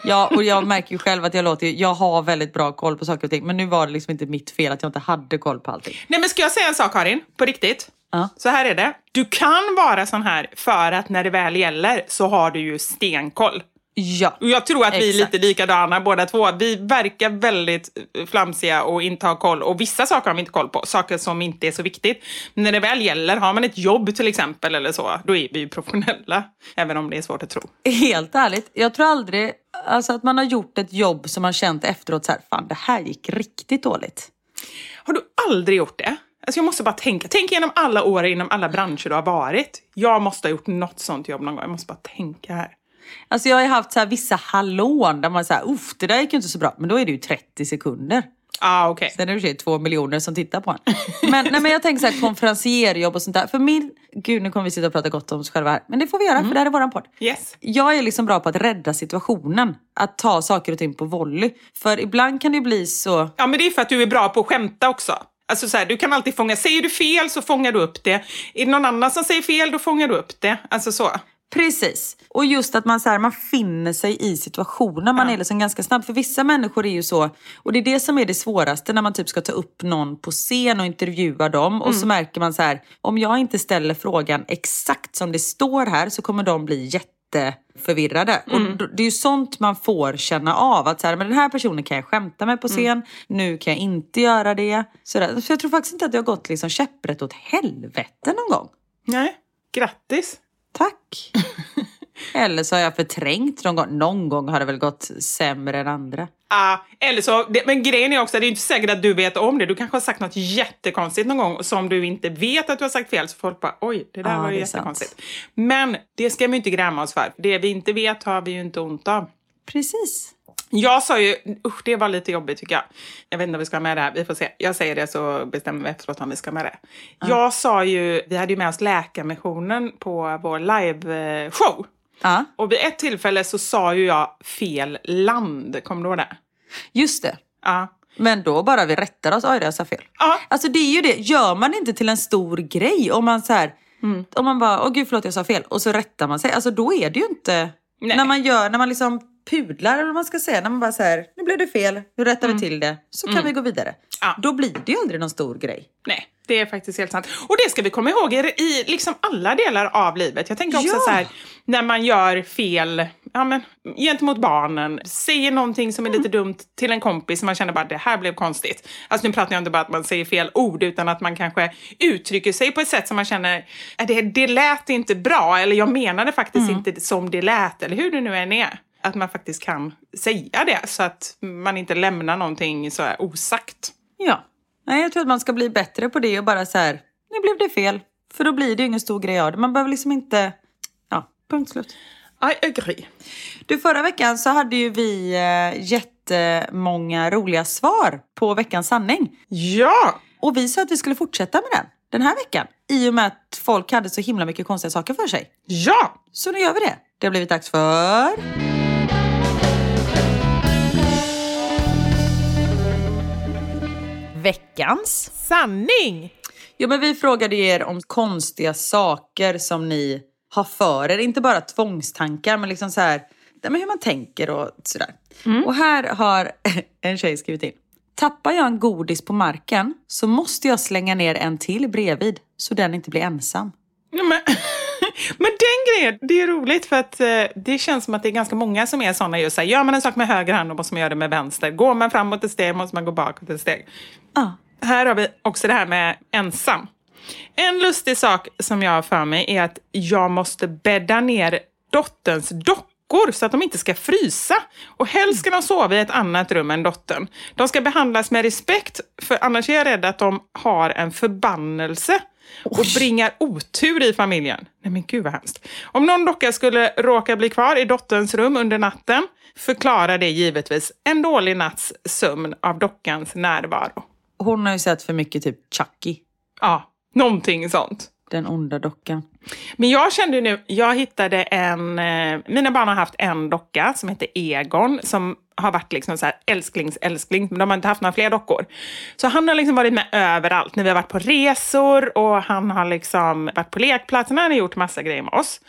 Ja, och jag märker ju själv att jag låter jag har väldigt bra koll på saker och ting. Men nu var det liksom inte mitt fel att jag inte hade koll på allting. Nej, men ska jag säga en sak, Karin? På riktigt? Ja. Så här är det. Du kan vara sån här för att när det väl gäller så har du ju stenkoll. Ja. Och jag tror att vi är Exakt. lite likadana båda två. Vi verkar väldigt eh, flamsiga och inte har koll. Och vissa saker har vi inte koll på, saker som inte är så viktigt. Men när det väl gäller, har man ett jobb till exempel eller så, då är vi ju professionella. Även om det är svårt att tro. Helt ärligt, jag tror aldrig alltså, att man har gjort ett jobb som man känt efteråt så här, fan det här gick riktigt dåligt. Har du aldrig gjort det? Alltså jag måste bara tänka. Tänk igenom alla år inom alla branscher du har varit. Jag måste ha gjort något sånt jobb någon gång. Jag måste bara tänka här. Alltså jag har ju haft så vissa hallån där man säger, uff det där gick ju inte så bra. Men då är det ju 30 sekunder. Ah, okej. Sen är det sig två miljoner som tittar på en. Men, nej, men jag tänker så här konferencierjobb och sånt där. För min, gud nu kommer vi sitta och prata gott om oss själva här. Men det får vi göra för det här är våran podd. Yes. Jag är liksom bra på att rädda situationen. Att ta saker och ting på volley. För ibland kan det ju bli så... Ja, men det är för att du är bra på att skämta också. Alltså så här, du kan alltid fånga, säger du fel så fångar du upp det. Är det någon annan som säger fel, då fångar du upp det. Alltså så. Precis. Och just att man, så här, man finner sig i situationen. Man är liksom ganska snabb. För vissa människor är ju så, och det är det som är det svåraste när man typ ska ta upp någon på scen och intervjua dem. Och så märker man så här, om jag inte ställer frågan exakt som det står här så kommer de bli jätteförvirrade. Och då- det är ju sånt man får känna av. Att så här, men den här personen kan jag skämta med på scen, nu kan jag inte göra det. Så, där. så jag tror faktiskt inte att jag har gått liksom käpprätt åt helvete någon gång. Nej, grattis. Eller så har jag förträngt någon gång. Någon gång har det väl gått sämre än andra. Ah, eller så, det, men grejen är också att det är inte säkert att du vet om det. Du kanske har sagt något jättekonstigt någon gång som du inte vet att du har sagt fel. Så folk bara, oj, det där Ja, var ju är sant. jättekonstigt. Men det ska vi inte gräma oss för. Det vi inte vet har vi ju inte ont av. Precis. Jag sa ju, usch det var lite jobbigt tycker jag. Jag vet inte om vi ska ha med det här, vi får se. Jag säger det så bestämmer vi efteråt om vi ska ha med det. Jag sa ju, vi hade ju med oss Läkarmissionen på vår live-show. Ja, Och vid ett tillfälle så sa ju jag fel land, kommer du ihåg det? just det. Ja. Men då bara vi rättar oss. Oj, jag sa fel. Ja. Alltså det är ju det. Gör man inte till en stor grej om man så här, om man bara, åh gud förlåt jag sa fel och så rättar man sig. Alltså då är det ju inte, Nej. när man gör, när man liksom pudlar eller vad man ska säga. När man bara säger nu blev det fel, nu rättar vi till det, så kan vi gå vidare. Mm. Ja. Då blir det ju aldrig någon stor grej. Nej, det är faktiskt helt sant. Och det ska vi komma ihåg i, i liksom alla delar av livet. Jag tänker också Ja. så här, när man gör fel ja, men, gentemot barnen, säger någonting som är lite dumt till en kompis som man känner bara det här blev konstigt. Alltså nu pratar jag inte bara att man säger fel ord utan att man kanske uttrycker sig på ett sätt som man känner "Äh, det, det lät inte bra eller jag menade faktiskt inte som det lät eller hur det nu än är. Att man faktiskt kan säga det så att man inte lämnar någonting så här osagt. Ja. Nej, jag tror att man ska bli bättre på det och bara så här, nu blev det fel. För då blir det ju ingen stor grej av det. Man behöver liksom inte, ja, punkt slut. I agree. Du, förra veckan så hade ju vi eh, jättemånga roliga svar på veckans sanning. Ja! Och vi sa att vi skulle fortsätta med den den här veckan. I och med att folk hade så himla mycket konstiga saker för sig. Ja! Så nu gör vi det. Det har blivit dags för... Veckans. Sanning! Jo, men vi frågade er om konstiga saker som ni har för er. Inte bara tvångstankar, men liksom så här, men hur man tänker och sådär. Och här har [laughs] en tjej skrivit in. Tappar jag en godis på marken så måste jag slänga ner en till bredvid så den inte blir ensam. Men, men den grejen, det är roligt för att eh, det känns som att det är ganska många som är sådana just såhär, gör man en sak med höger hand då måste man göra det med vänster. Går man framåt ett steg måste man gå bakåt ett steg. Ja. Här har vi också det här med ensam. En lustig sak som jag har för mig är att jag måste bädda ner dotterns dockor så att de inte ska frysa. Och helst ska de sova i ett annat rum än dottern. De ska behandlas med respekt, för annars är jag rädd att de har en förbannelse och bringar otur i familjen. Nej men gud vad hemskt. Om någon docka skulle råka bli kvar i dotterns rum under natten förklarar det givetvis en dålig natts sömn av dockans närvaro. Hon har ju sett för mycket typ Chucky, Ja, någonting sånt. den onda dockan. Men jag kände nu, jag hittade en, eh, mina barn har haft en docka som heter Egon som har varit liksom så här älsklings älskling, men de har inte haft några fler dockor. Så han har liksom varit med överallt när vi har varit på resor och han har liksom varit på lekplatserna, han har gjort massa grejer med oss.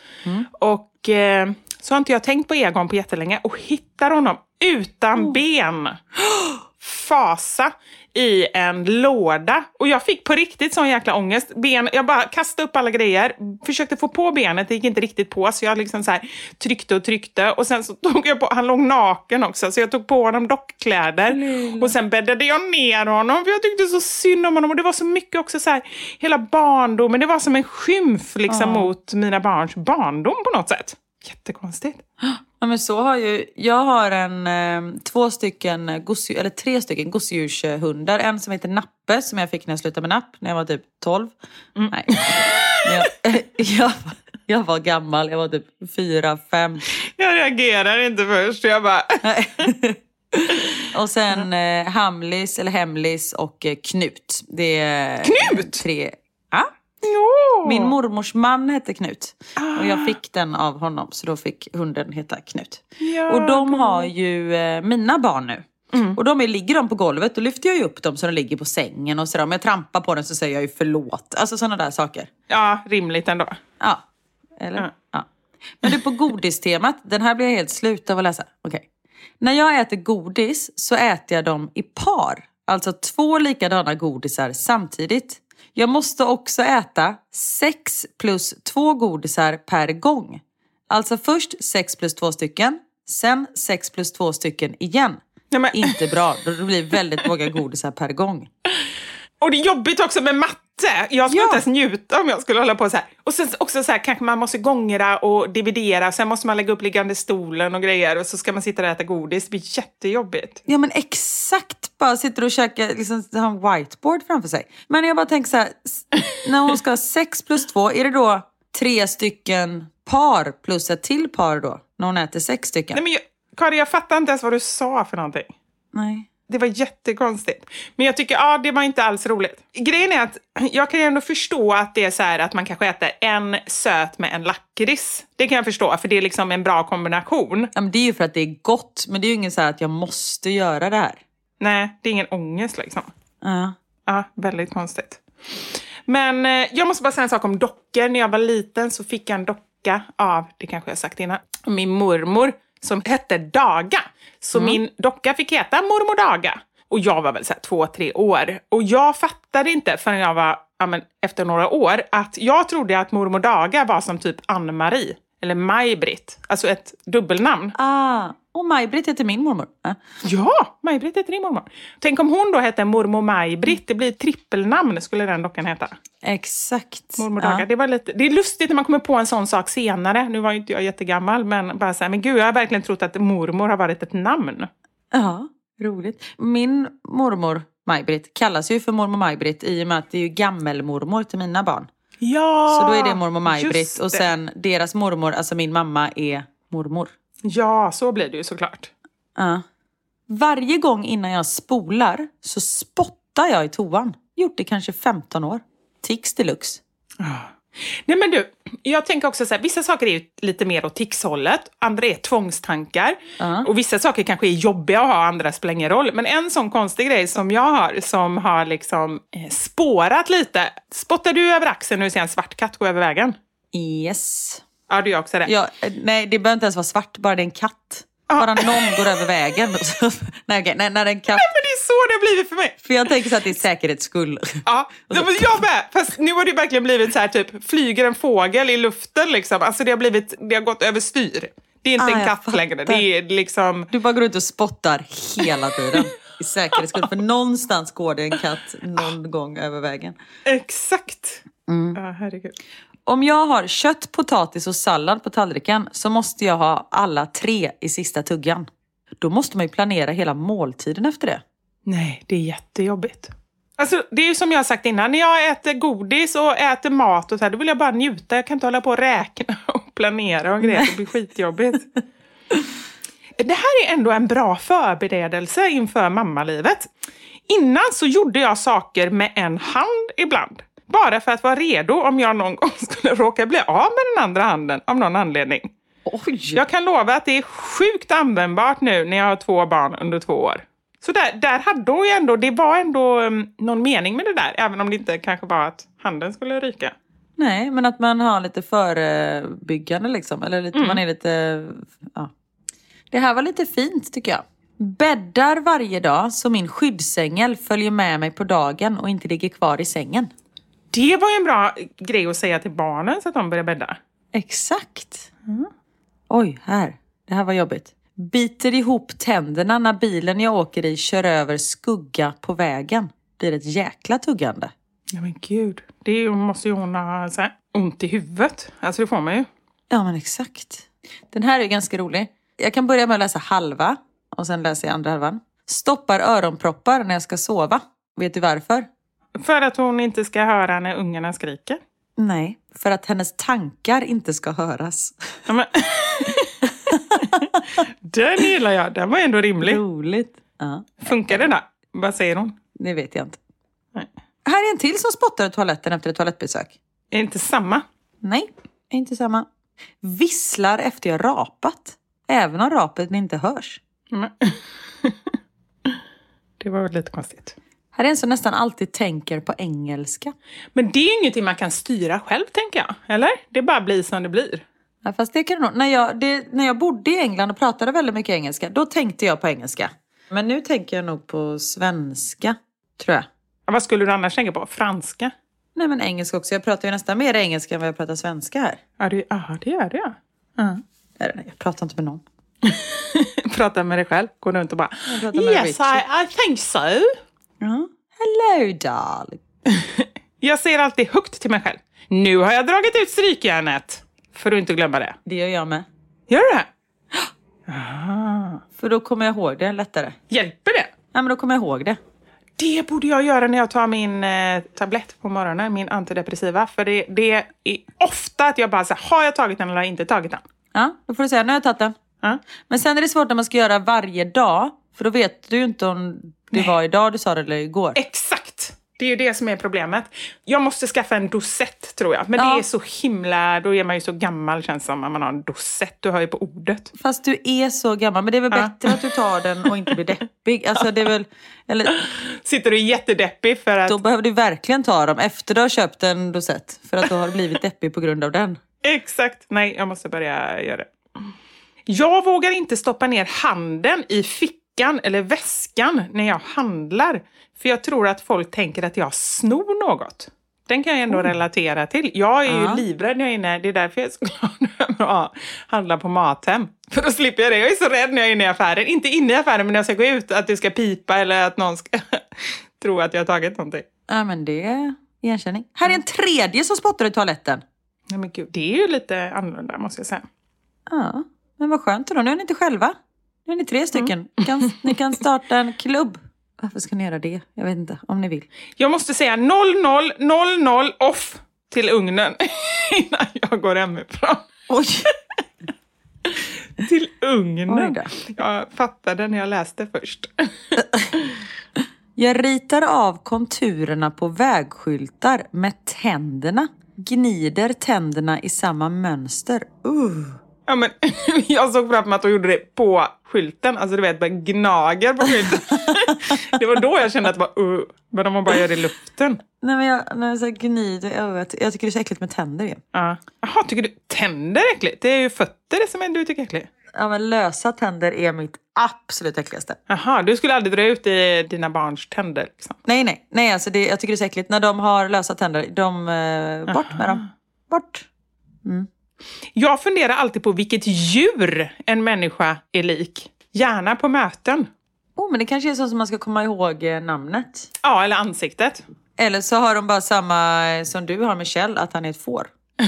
Och eh, så har inte jag tänkt på Egon på jättelänge och hittar honom utan ben. [gasps] [gasps] Fasa i en låda. Och jag fick på riktigt sån jäkla ångest. Ben, jag bara kastade upp alla grejer, försökte få på benet, det gick inte riktigt på. Så jag liksom så här tryckte och tryckte. Och sen så [laughs] tog jag på, han låg naken också, så jag tog på honom dockkläder. Och sen bäddade jag ner honom, för jag tyckte så synd om honom. Och det var så mycket också så här, hela barndomen, det var som en skymf liksom mot mina barns barndom på något sätt. Jättekonstigt. [gasps] [gasps] Ja, men så har ju, jag har en, eh, två stycken, eller tre stycken gosedjurshundar. En som heter Nappe som jag fick när jag slutade med napp när jag var typ 12. Nej. jag, [laughs] jag, jag var gammal, jag var typ fyra, fem. Jag reagerar inte först, jag bara... [laughs] Och sen eh, Hamlis, eller Hemlis och eh, Knut. Det är Knut? Tre, Jo. Min mormors man hette Knut. Och jag fick den av honom, så då fick hunden heta Knut. Ja, och de har ju eh, mina barn nu. Och de är, ligger de på golvet, då lyfter jag ju upp dem så de ligger på sängen och sådär. Om jag trampar på den så säger jag ju förlåt. Alltså sådana där saker. Ja, rimligt ändå. Ja. Eller? Ja. Ja. Men du, på godistemat, den här blir jag helt slut av att läsa. Okej. När jag äter godis så äter jag dem i par. Alltså två likadana godisar samtidigt. Jag måste också äta sex plus två godisar per gång. Alltså först sex plus två stycken, sen sex plus två stycken igen. Nej, men, Inte bra, då blir det väldigt många godisar per gång. och det är jobbigt också med matte. Jag skulle Ja. inte ens njuta om jag skulle hålla på så här. Och sen också så här, kanske man måste gångra och dividera. Sen måste man lägga upp liggande stolen och grejer. Och så ska man sitta där och äta godis. Det blir jättejobbigt. Ja men exakt, bara sitter och käkar, liksom har en whiteboard framför sig. Men jag bara tänker så här, när hon ska ha sex plus två, är det då tre stycken par plus ett till par då? När hon äter sex stycken? Nej, men jag, Karin, jag fattar inte ens vad du sa för någonting. Nej. Det var jättekonstigt. Men jag tycker, ja, det var inte alls roligt. Grejen är att jag kan ändå förstå att det är så här att man kanske äter en söt med en lakrits. Det kan jag förstå, för det är liksom en bra kombination. Ja, men det är ju för att det är gott, men det är ju ingen så här att jag måste göra det här. Nej, det är ingen ångest liksom. Ja. Ja, väldigt konstigt. Men eh, jag måste bara säga en sak om dockor. När jag var liten så fick jag en docka av, det kanske jag sagt innan, min mormor som hette Daga. Så min docka fick heta Mormor Daga. Och jag var väl så två, tre år. Och jag fattade inte förrän jag var, ja, men, efter några år, att jag trodde att Mormor Daga var som typ Ann-Marie. Eller Maj-Britt. Alltså ett dubbelnamn. Ah, och Maj-Britt heter min mormor. Ja, Maj-Britt heter din mormor. Tänk om hon då hette mormor Maj-Britt. Det blir trippelnamn skulle den dockan heta. Exakt. Mormor. Ja. Det, var lite, det är lustigt när man kommer på en sån sak senare. Nu var ju inte jag jättegammal, men bara så här, men gud, jag har verkligen trott att mormor har varit ett namn. Ja, roligt. Min mormor Maj-Britt kallas ju för mormor Maj-Britt i och med att det är ju gammelmormor till mina barn. Ja! Så då är det mormor Maj-Britt och sen deras mormor, alltså min mamma, är mormor. Ja, så blir det ju såklart. Ja. Varje gång innan jag spolar så spottar jag i toan. Gjort det kanske 15 år. Tics deluxe. Nej men du, jag tänker också så här, vissa saker är ju lite mer åt tixhållet, andra är tvångstankar. Ja. Och vissa saker kanske är jobbiga att ha, andra spelar ingen roll. Men en sån konstig grej som jag har, som har liksom eh, spårat lite. Spottar du över axeln du ser en svart katt gå över vägen? Yes. Ja, du gör också det. Ja, eh, nej, det behöver inte ens vara svart, bara det är en katt. Bara någon går över vägen. [laughs] nej, okej, nej, när en katt... Men det är så det har blivit för mig. För jag tänker så att det är säkerhets skull. Ja, [laughs] men jag med. Fast nu har det verkligen blivit så här typ, flyger en fågel i luften liksom. Alltså det har blivit, det har gått överstyr. Det är inte Ah, en katt längre. Det är liksom... Du bara går ut och spottar hela tiden. I säkerhets skull. För någonstans går det en katt någon gång över vägen. Exakt. Mm. Ja, herregud. Om jag har kött, potatis och sallad på tallriken så måste jag ha alla tre i sista tuggan. Då måste man ju planera hela måltiden efter det. Nej, det är jättejobbigt. Alltså, det är ju som jag har sagt innan, när jag äter godis och äter mat och så här, då vill jag bara njuta. Jag kan inte hålla på och räkna [laughs] och planera och grejer. Det blir skitjobbigt. Det här är ändå en bra förberedelse inför mammalivet. Innan så gjorde jag saker med en hand ibland. Bara för att vara redo om jag någon gång [laughs] skulle råka bli av med den andra handen av någon anledning. Oj! Jag kan lova att det är sjukt användbart nu när jag har två barn under två år. Så där, där hade hon ju ändå, det var ändå um, någon mening med det där, även om det inte kanske var att handen skulle ryka. Nej, men att man har lite förebyggande liksom. Eller lite, man är lite... Ja. Det här var lite fint tycker jag. Bäddar varje dag så min skyddsängel följer med mig på dagen och inte ligger kvar i sängen. Det var ju en bra grej att säga till barnen så att de börjar bädda. Exakt. Oj, här. Det här var jobbigt. Biter ihop tänderna när bilen jag åker i kör över skugga på vägen. Blir ett jäkla tuggande. Ja men gud, det måste ju hon ha så här, ont i huvudet. Alltså det får man ju. Ja, men exakt. Den här är ganska rolig. Jag kan börja med att läsa halva och sen läser jag andra halvan. Stoppar öronproppar när jag ska sova. Vet du varför? För att hon inte ska höra när ungarna skriker. Nej, för att hennes tankar inte ska höras. Ja, [laughs] den gillar jag, den var ändå rimlig. Roligt. Ja, Funkar det då? Vad säger hon? det vet jag inte. Nej. Här är en till som spottar i toaletten efter ett toalettbesök. Är det inte samma? Nej, inte samma. Visslar efter jag rapat. Även om rapet inte hörs. [laughs] Det var väl lite konstigt. Här är en som nästan alltid tänker på engelska. Men det är ingenting man kan styra själv, tänker jag. Eller? Det bara blir som det blir. Ja, fast det kan du nog. När jag, det, när jag bodde i England och pratade väldigt mycket engelska, då tänkte jag på engelska. Men nu tänker jag nog på svenska, tror jag. Ja, Vad skulle du annars tänka på? Franska? Nej men engelska också. Jag pratar ju nästan mer engelska än vad jag pratar svenska här. Ja, det, ja, det gör det ja. ja. Nej, nej, Jag pratar inte med någon. [laughs] Prata med dig själv. Gå runt och bara pratar Yes. I, I think so. Ja. Hello darling. [laughs] Jag säger alltid högt till mig själv. Nu har jag dragit ut strykjärnet. För att inte glömma det. Det gör jag med. Gör du det? [gasps] För då kommer jag ihåg det lättare. Hjälper det? Ja men då kommer jag ihåg det. Det borde jag göra när jag tar min eh, tablett på morgonen, min antidepressiva. För det, det är ofta att jag bara säger, har jag tagit den eller har jag inte tagit den? Ja, då får du säga nu har jag tagit den. Ja. Men sen är det svårt när man ska göra varje dag. För då vet du ju inte om det var idag du sa det eller igår. Exakt! Det är ju det som är problemet. Jag måste skaffa en dosett tror jag. Men Ja. det är så himla, då är man ju så gammal känns det som om man har en dosett. Du hör ju på ordet. Fast du är så gammal. Men det är väl Ja. bättre att du tar den och inte blir deppig. Alltså det är väl... Eller, Sitter du jättedeppig för att... då behöver du verkligen ta dem efter du har köpt en dosett. För att du har blivit deppig på grund av den. Exakt! Nej, jag måste börja göra det. Jag vågar inte stoppa ner handen i fickan eller väskan när jag handlar. För jag tror att folk tänker att jag snor något. Den kan jag ändå relatera till. Jag är Ja. ju livrädd när jag är inne. Det är därför jag är så [laughs] glad över att handla på Mathem. För då slipper jag det. Jag är så rädd när jag är inne i affären. Inte inne i affären, men när jag ska gå ut. Att det ska pipa eller att någon ska [laughs] tro att jag har tagit någonting. Ja, men det är igenkänning. Här är en tredje som spottar i toaletten. Nej men gud, det är ju lite annorlunda måste jag säga. Ja, men vad skönt då. Nu är ni inte själva. Nu är ni tre stycken. Ni Kan, ni kan starta en klubb. Varför ska ni göra det? Jag vet inte, om ni vill. Jag måste säga 0000 off till ugnen [laughs] innan jag går hemifrån. Oj! [laughs] Till ugnen. Jag fattade när jag läste först. [laughs] Jag ritar av konturerna på vägskyltar med tänderna. Gnider tänderna i samma mönster. Uh. Ja, men, [laughs] jag såg framför mig att de gjorde det på skylten. Alltså du vet, bara gnager på skylten. [laughs] det var då jag kände att det var uh. Men om man bara gör det i luften. Nej men jag, när jag så gnider, vet, jag tycker det är så äckligt med tänder ju. Ja. Jaha, tycker du tänder är äckligt? Det är ju fötter som är- du tycker är äckligt. Ja men lösa tänder är mitt absolut äckligaste. Jaha, du skulle aldrig dra ut i dina barns tänder? Liksom. Nej nej, nej alltså det, jag tycker det är så äckligt. När de har lösa tänder, de, eh, bort med dem. Bort. Jag funderar alltid på vilket djur en människa är lik. Gärna på möten. Oh men det kanske är så som man ska komma ihåg eh, namnet. Ja, eller ansiktet. Eller så har de bara samma eh, som du har med Kjell, att han är ett får. [laughs]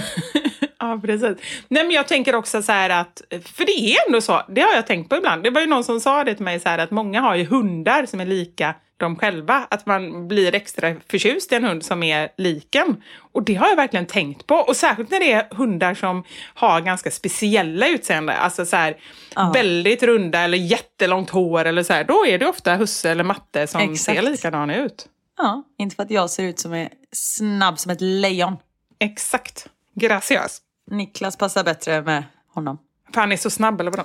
Ja, precis. Nej, men jag tänker också så här att, för det är ändå så, det har jag tänkt på ibland. Det var ju någon som sa det till mig så här att många har ju hundar som är lika dem själva. Att man blir extra förtjust i en hund som är liken. Och det har jag verkligen tänkt på. Och särskilt när det är hundar som har ganska speciella utseende. Alltså så här, Ja. väldigt runda eller jättelångt hår eller så här. Då är det ofta husse eller matte som Exakt. ser likadana ut. Ja, inte för att jag ser ut som är snabb som ett lejon. Exakt. Graciös. Niklas passar bättre med honom. För han är så snabb eller vadå?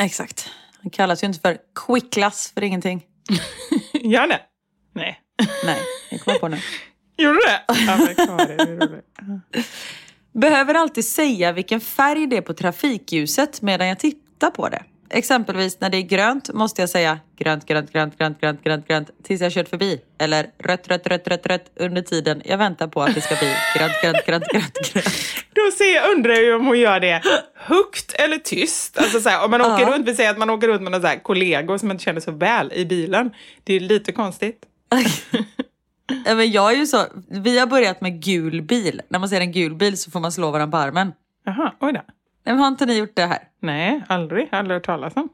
Exakt. Han kallas ju inte för quicklas för ingenting. [laughs] Gör det? Nej. Nej, jag på nu. Gjorde du det? [laughs] Ja, men det är roligt. Behöver alltid säga vilken färg det är på trafikljuset medan jag tittar på det. Exempelvis när det är grönt måste jag säga grönt, grönt, grönt, grönt, grönt, grönt, grönt tills jag kört förbi. Eller rött, rött, rött, rött, rött under tiden jag väntar på att det ska bli grönt, grönt, grönt, grönt, grönt. [laughs] Då ser, undrar jag om hon gör det högt eller tyst. Alltså så här, om man åker Ja. runt, vi säger att man åker runt med några kollegor som man inte känner så väl i bilen. Det är lite konstigt. [laughs] Men jag är ju så, vi har börjat med gul bil. När man ser en gul bil så får man slå varandra på armen. Jaha, oj då. Nej, har inte ni gjort det här? Nej, aldrig. Aldrig hört talas om.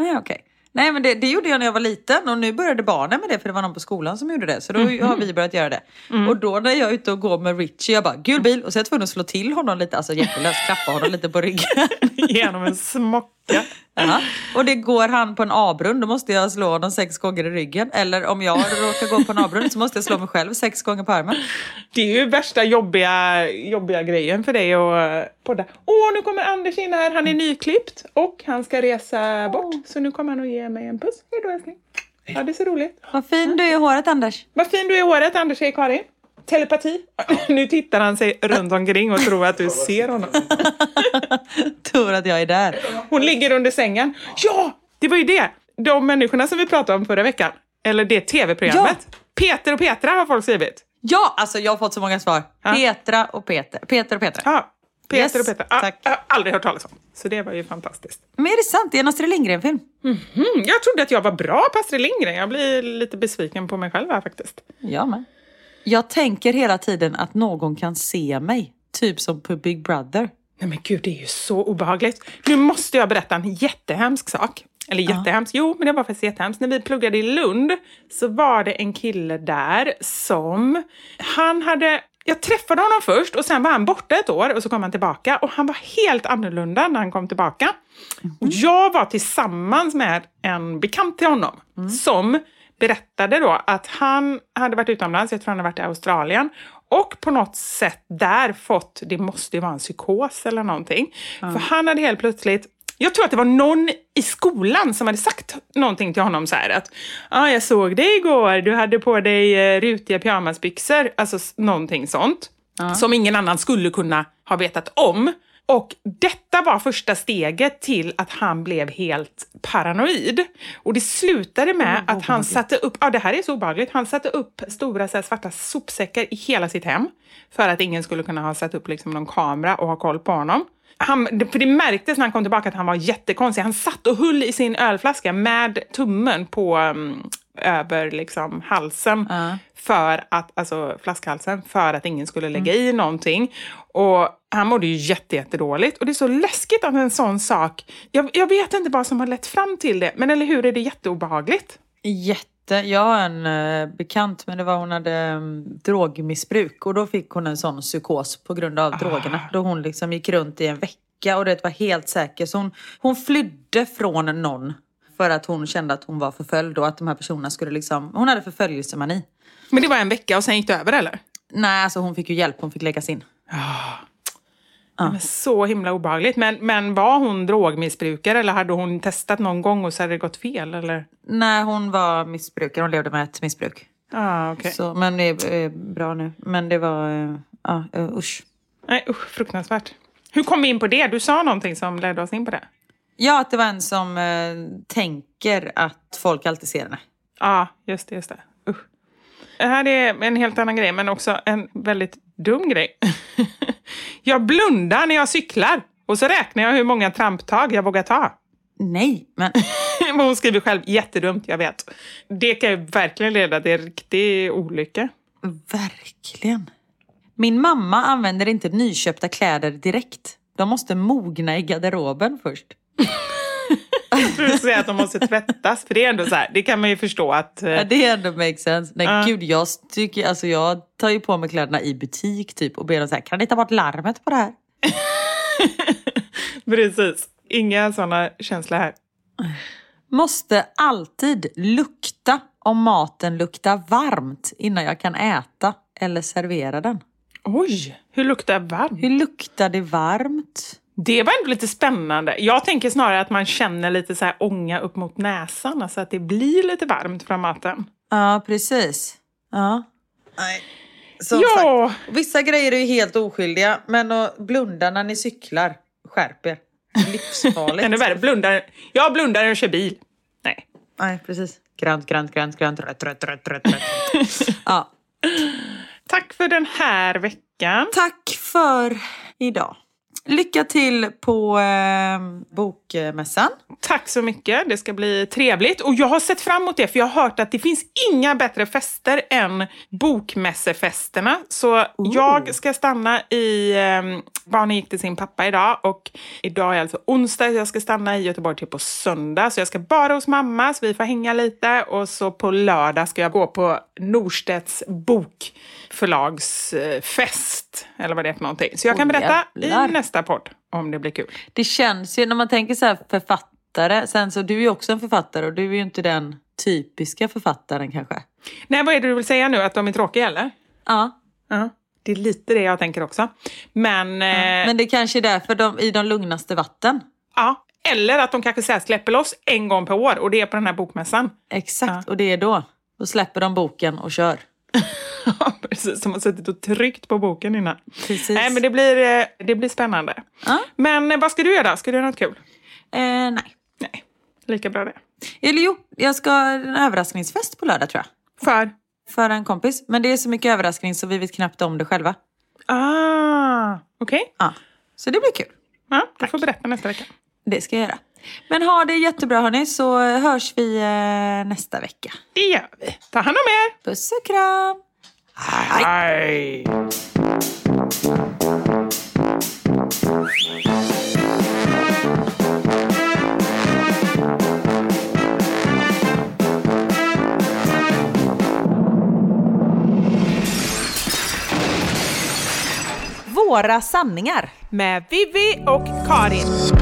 Ah, ja, okej. Nej men det, det gjorde jag när jag var liten och nu började barnen med det för det var någon på skolan som gjorde det. Så då har vi börjat göra det. Och då när jag är ute och går med Richie, jag bara gul bil och så är jag tvungen att slå till honom lite, alltså hjärtelöst, klappa honom lite på ryggen. [laughs] Genom en smocka. Ja. Och det går han på en avbrunn, då måste jag slå honom sex gånger i ryggen. Eller om jag råkar gå på en avbrunn så måste jag slå mig själv sex gånger på armen. Det är ju värsta jobbiga, jobbiga grejen för dig att eh, podda. Åh, nu kommer Anders in här. Han är nyklippt och han ska resa bort. Så nu kommer han att ge mig en puss. Hej då älskling. Ja, det är så roligt. Vad fin du är i håret Anders. Vad fin du är i håret, Anders, säger Karin. Telepati. [laughs] Nu tittar han sig runt omkring och tror att du ser honom. [laughs] Tror att jag är där. Hon ligger under sängen. Ja, det var ju det. De människorna som vi pratade om förra veckan. Eller det tv-programmet. Peter och Petra har folk skrivit. Ja, alltså jag har fått så många svar. Ja. Petra och Peter. Peter och Petra. Ja, Peter Yes, och Petra. Ja, tack. Jag har aldrig hört talas om. Så det var ju fantastiskt. Men är det sant? Det är en Astrid Lindgren-film. Mm, jag trodde att jag var bra på Astrid Lindgren. Jag blir lite besviken på mig själv här faktiskt. Jag med. Jag tänker hela tiden att någon kan se mig. Typ som på Big Brother. Nej men gud, det är ju så obehagligt. Nu måste jag berätta en jättehemsk sak. Eller jättehemskt, jo men det var faktiskt jättehemskt. När vi pluggade i Lund så var det en kille där som, han hade, jag träffade honom först och sen var han borta ett år och så kom han tillbaka och han var helt annorlunda när han kom tillbaka. Och jag var tillsammans med en bekant till honom som berättade då att han hade varit utomlands, jag tror han hade varit i Australien, och på något sätt där fått, det måste ju vara en psykos eller någonting, för han hade helt plötsligt jag tror att det var någon i skolan som hade sagt någonting till honom så här att ah, jag såg dig igår, du hade på dig eh, rutiga pyjamasbyxor, alltså någonting sånt. Som ingen annan skulle kunna ha vetat om. Och detta var första steget till att han blev helt paranoid. Och det slutade med att han satte upp, ja det här är så obehagligt, han satte upp stora så här, svarta sopsäckar i hela sitt hem. För att ingen skulle kunna ha satt upp liksom, någon kamera och ha koll på honom. Han, för det märktes när han kom tillbaka att han var jättekonstig. Han satt och höll i sin ölflaska med tummen på um, över liksom, halsen. Ja. För att, alltså flaskhalsen, för att ingen skulle lägga i någonting. Och han mådde ju jätte, jättedåligt. Och det är så läskigt att en sån sak... Jag, jag vet inte vad som har lett fram till det, men eller hur är det jätteobehagligt? Jätte. Jag har en eh, bekant, men det var hon hade um, drogmissbruk och då fick hon en sån psykos på grund av drogerna. Då hon liksom gick runt i en vecka och det var helt säker. Så hon, hon flydde från någon för att hon kände att hon var förföljd och att de här personerna skulle liksom... Hon hade förföljelsemani. Men det var en vecka och sen gick det över, eller? Nej, alltså hon fick ju hjälp. Hon fick läggas in. Men så himla obehagligt. Men, men var hon drogmissbrukare eller hade hon testat någon gång och så hade det gått fel? Eller? Nej, hon var missbrukare. Hon levde med ett missbruk. Ah, okay. Så, men det är eh, bra nu. Men det var... eh, Ja, uh, usch. Nej, usch, fruktansvärt. Hur kom vi in på det? Du sa någonting som ledde oss in på det. Ja, att det var en som eh, tänker att folk alltid ser henne. Ja, just det. Just det. Usch. Det här är en helt annan grej, men också en väldigt dum grej. [laughs] jag blundar när jag cyklar och så räknar jag hur många tramptag jag vågar ta. Nej, men... [laughs] Hon skriver själv, jättedumt, jag vet. Det kan ju verkligen leda till riktig olycka. Verkligen. Min mamma använder inte nyköpta kläder direkt. De måste mogna i garderoben först. Jag tror du säger att de måste tvättas, för det är ändå så här, det kan man ju förstå att... eh, Ja, det är ändå makes sense. Nej, Ja. gud, jag, tycker, alltså, jag tar ju på mig kläderna i butik typ och ber dem så här, kan ni ta bort larmet på det här? [laughs] Precis. Inga sådana känslor här. Måste alltid lukta om maten luktar varmt innan jag kan äta eller servera den. Oj, hur luktar varmt? Hur luktar det varmt? Det var ändå lite spännande. Jag tänker snarare att man känner lite så här ånga upp mot näsan, alltså att det blir lite varmt från maten. Ja, precis. Ja. Nej. Som Ja. sagt, vissa grejer är ju helt oskyldiga, men att blunda när ni cyklar, skärp er. Livsfarligt. [laughs] Ännu värre, blundar. Jag blundar och kör bil. Nej. Nej, precis. Grönt, grönt, grönt, grönt, rött, rött, rött, rött, rött. [laughs] ja. Tack för den här veckan. Tack för idag. Lycka till på eh, bokmässan. Tack så mycket. Det ska bli trevligt. Och jag har sett fram emot det, för jag har hört att det finns inga bättre fester än bokmässefesterna. Så jag ska stanna i... Eh, barnen gick till sin pappa idag och idag är alltså onsdag. Jag ska stanna i Göteborg till på söndag. Så jag ska bara hos mamma, så vi får hänga lite. Och så på lördag ska jag gå på Norstedts bokförlagsfest. Eller vad det är för någonting. Så jag kan berätta jävlar. i nästa podd om det blir kul. Det känns ju, när man tänker så här författare, sen så du är ju också en författare och du är ju inte den typiska författaren kanske. Nej, vad är det du vill säga nu? Att de är tråkiga, eller? Ja. Ja, det är lite det jag tänker också. Men, eh, Men det kanske är därför de, i de lugnaste vatten. ja. Eller att de kanske så här släpper loss en gång per år och det är på den här bokmässan. Exakt, och det är då. Då släpper de boken och kör. [laughs] Precis, som har suttit och tryckt på boken innan. Precis. Nej, men det blir, eh, det blir spännande. Ja. Men eh, vad ska du göra? Ska du göra något kul? Eh, nej. Nej, lika bra det. Eller jo, jag ska ha en överraskningsfest på lördag tror jag. För? För en kompis. Men det är så mycket överraskning så vi vet knappt om det själva. Ah, okej. Ja. Så det blir kul. Ja, du får berätta nästa vecka. Det ska jag göra. Men ha det jättebra hörni så hörs vi eh, nästa vecka. Det gör vi. Ta hand om er! Puss och kram! Hej! Våra sanningar. Med Vivi och Karin.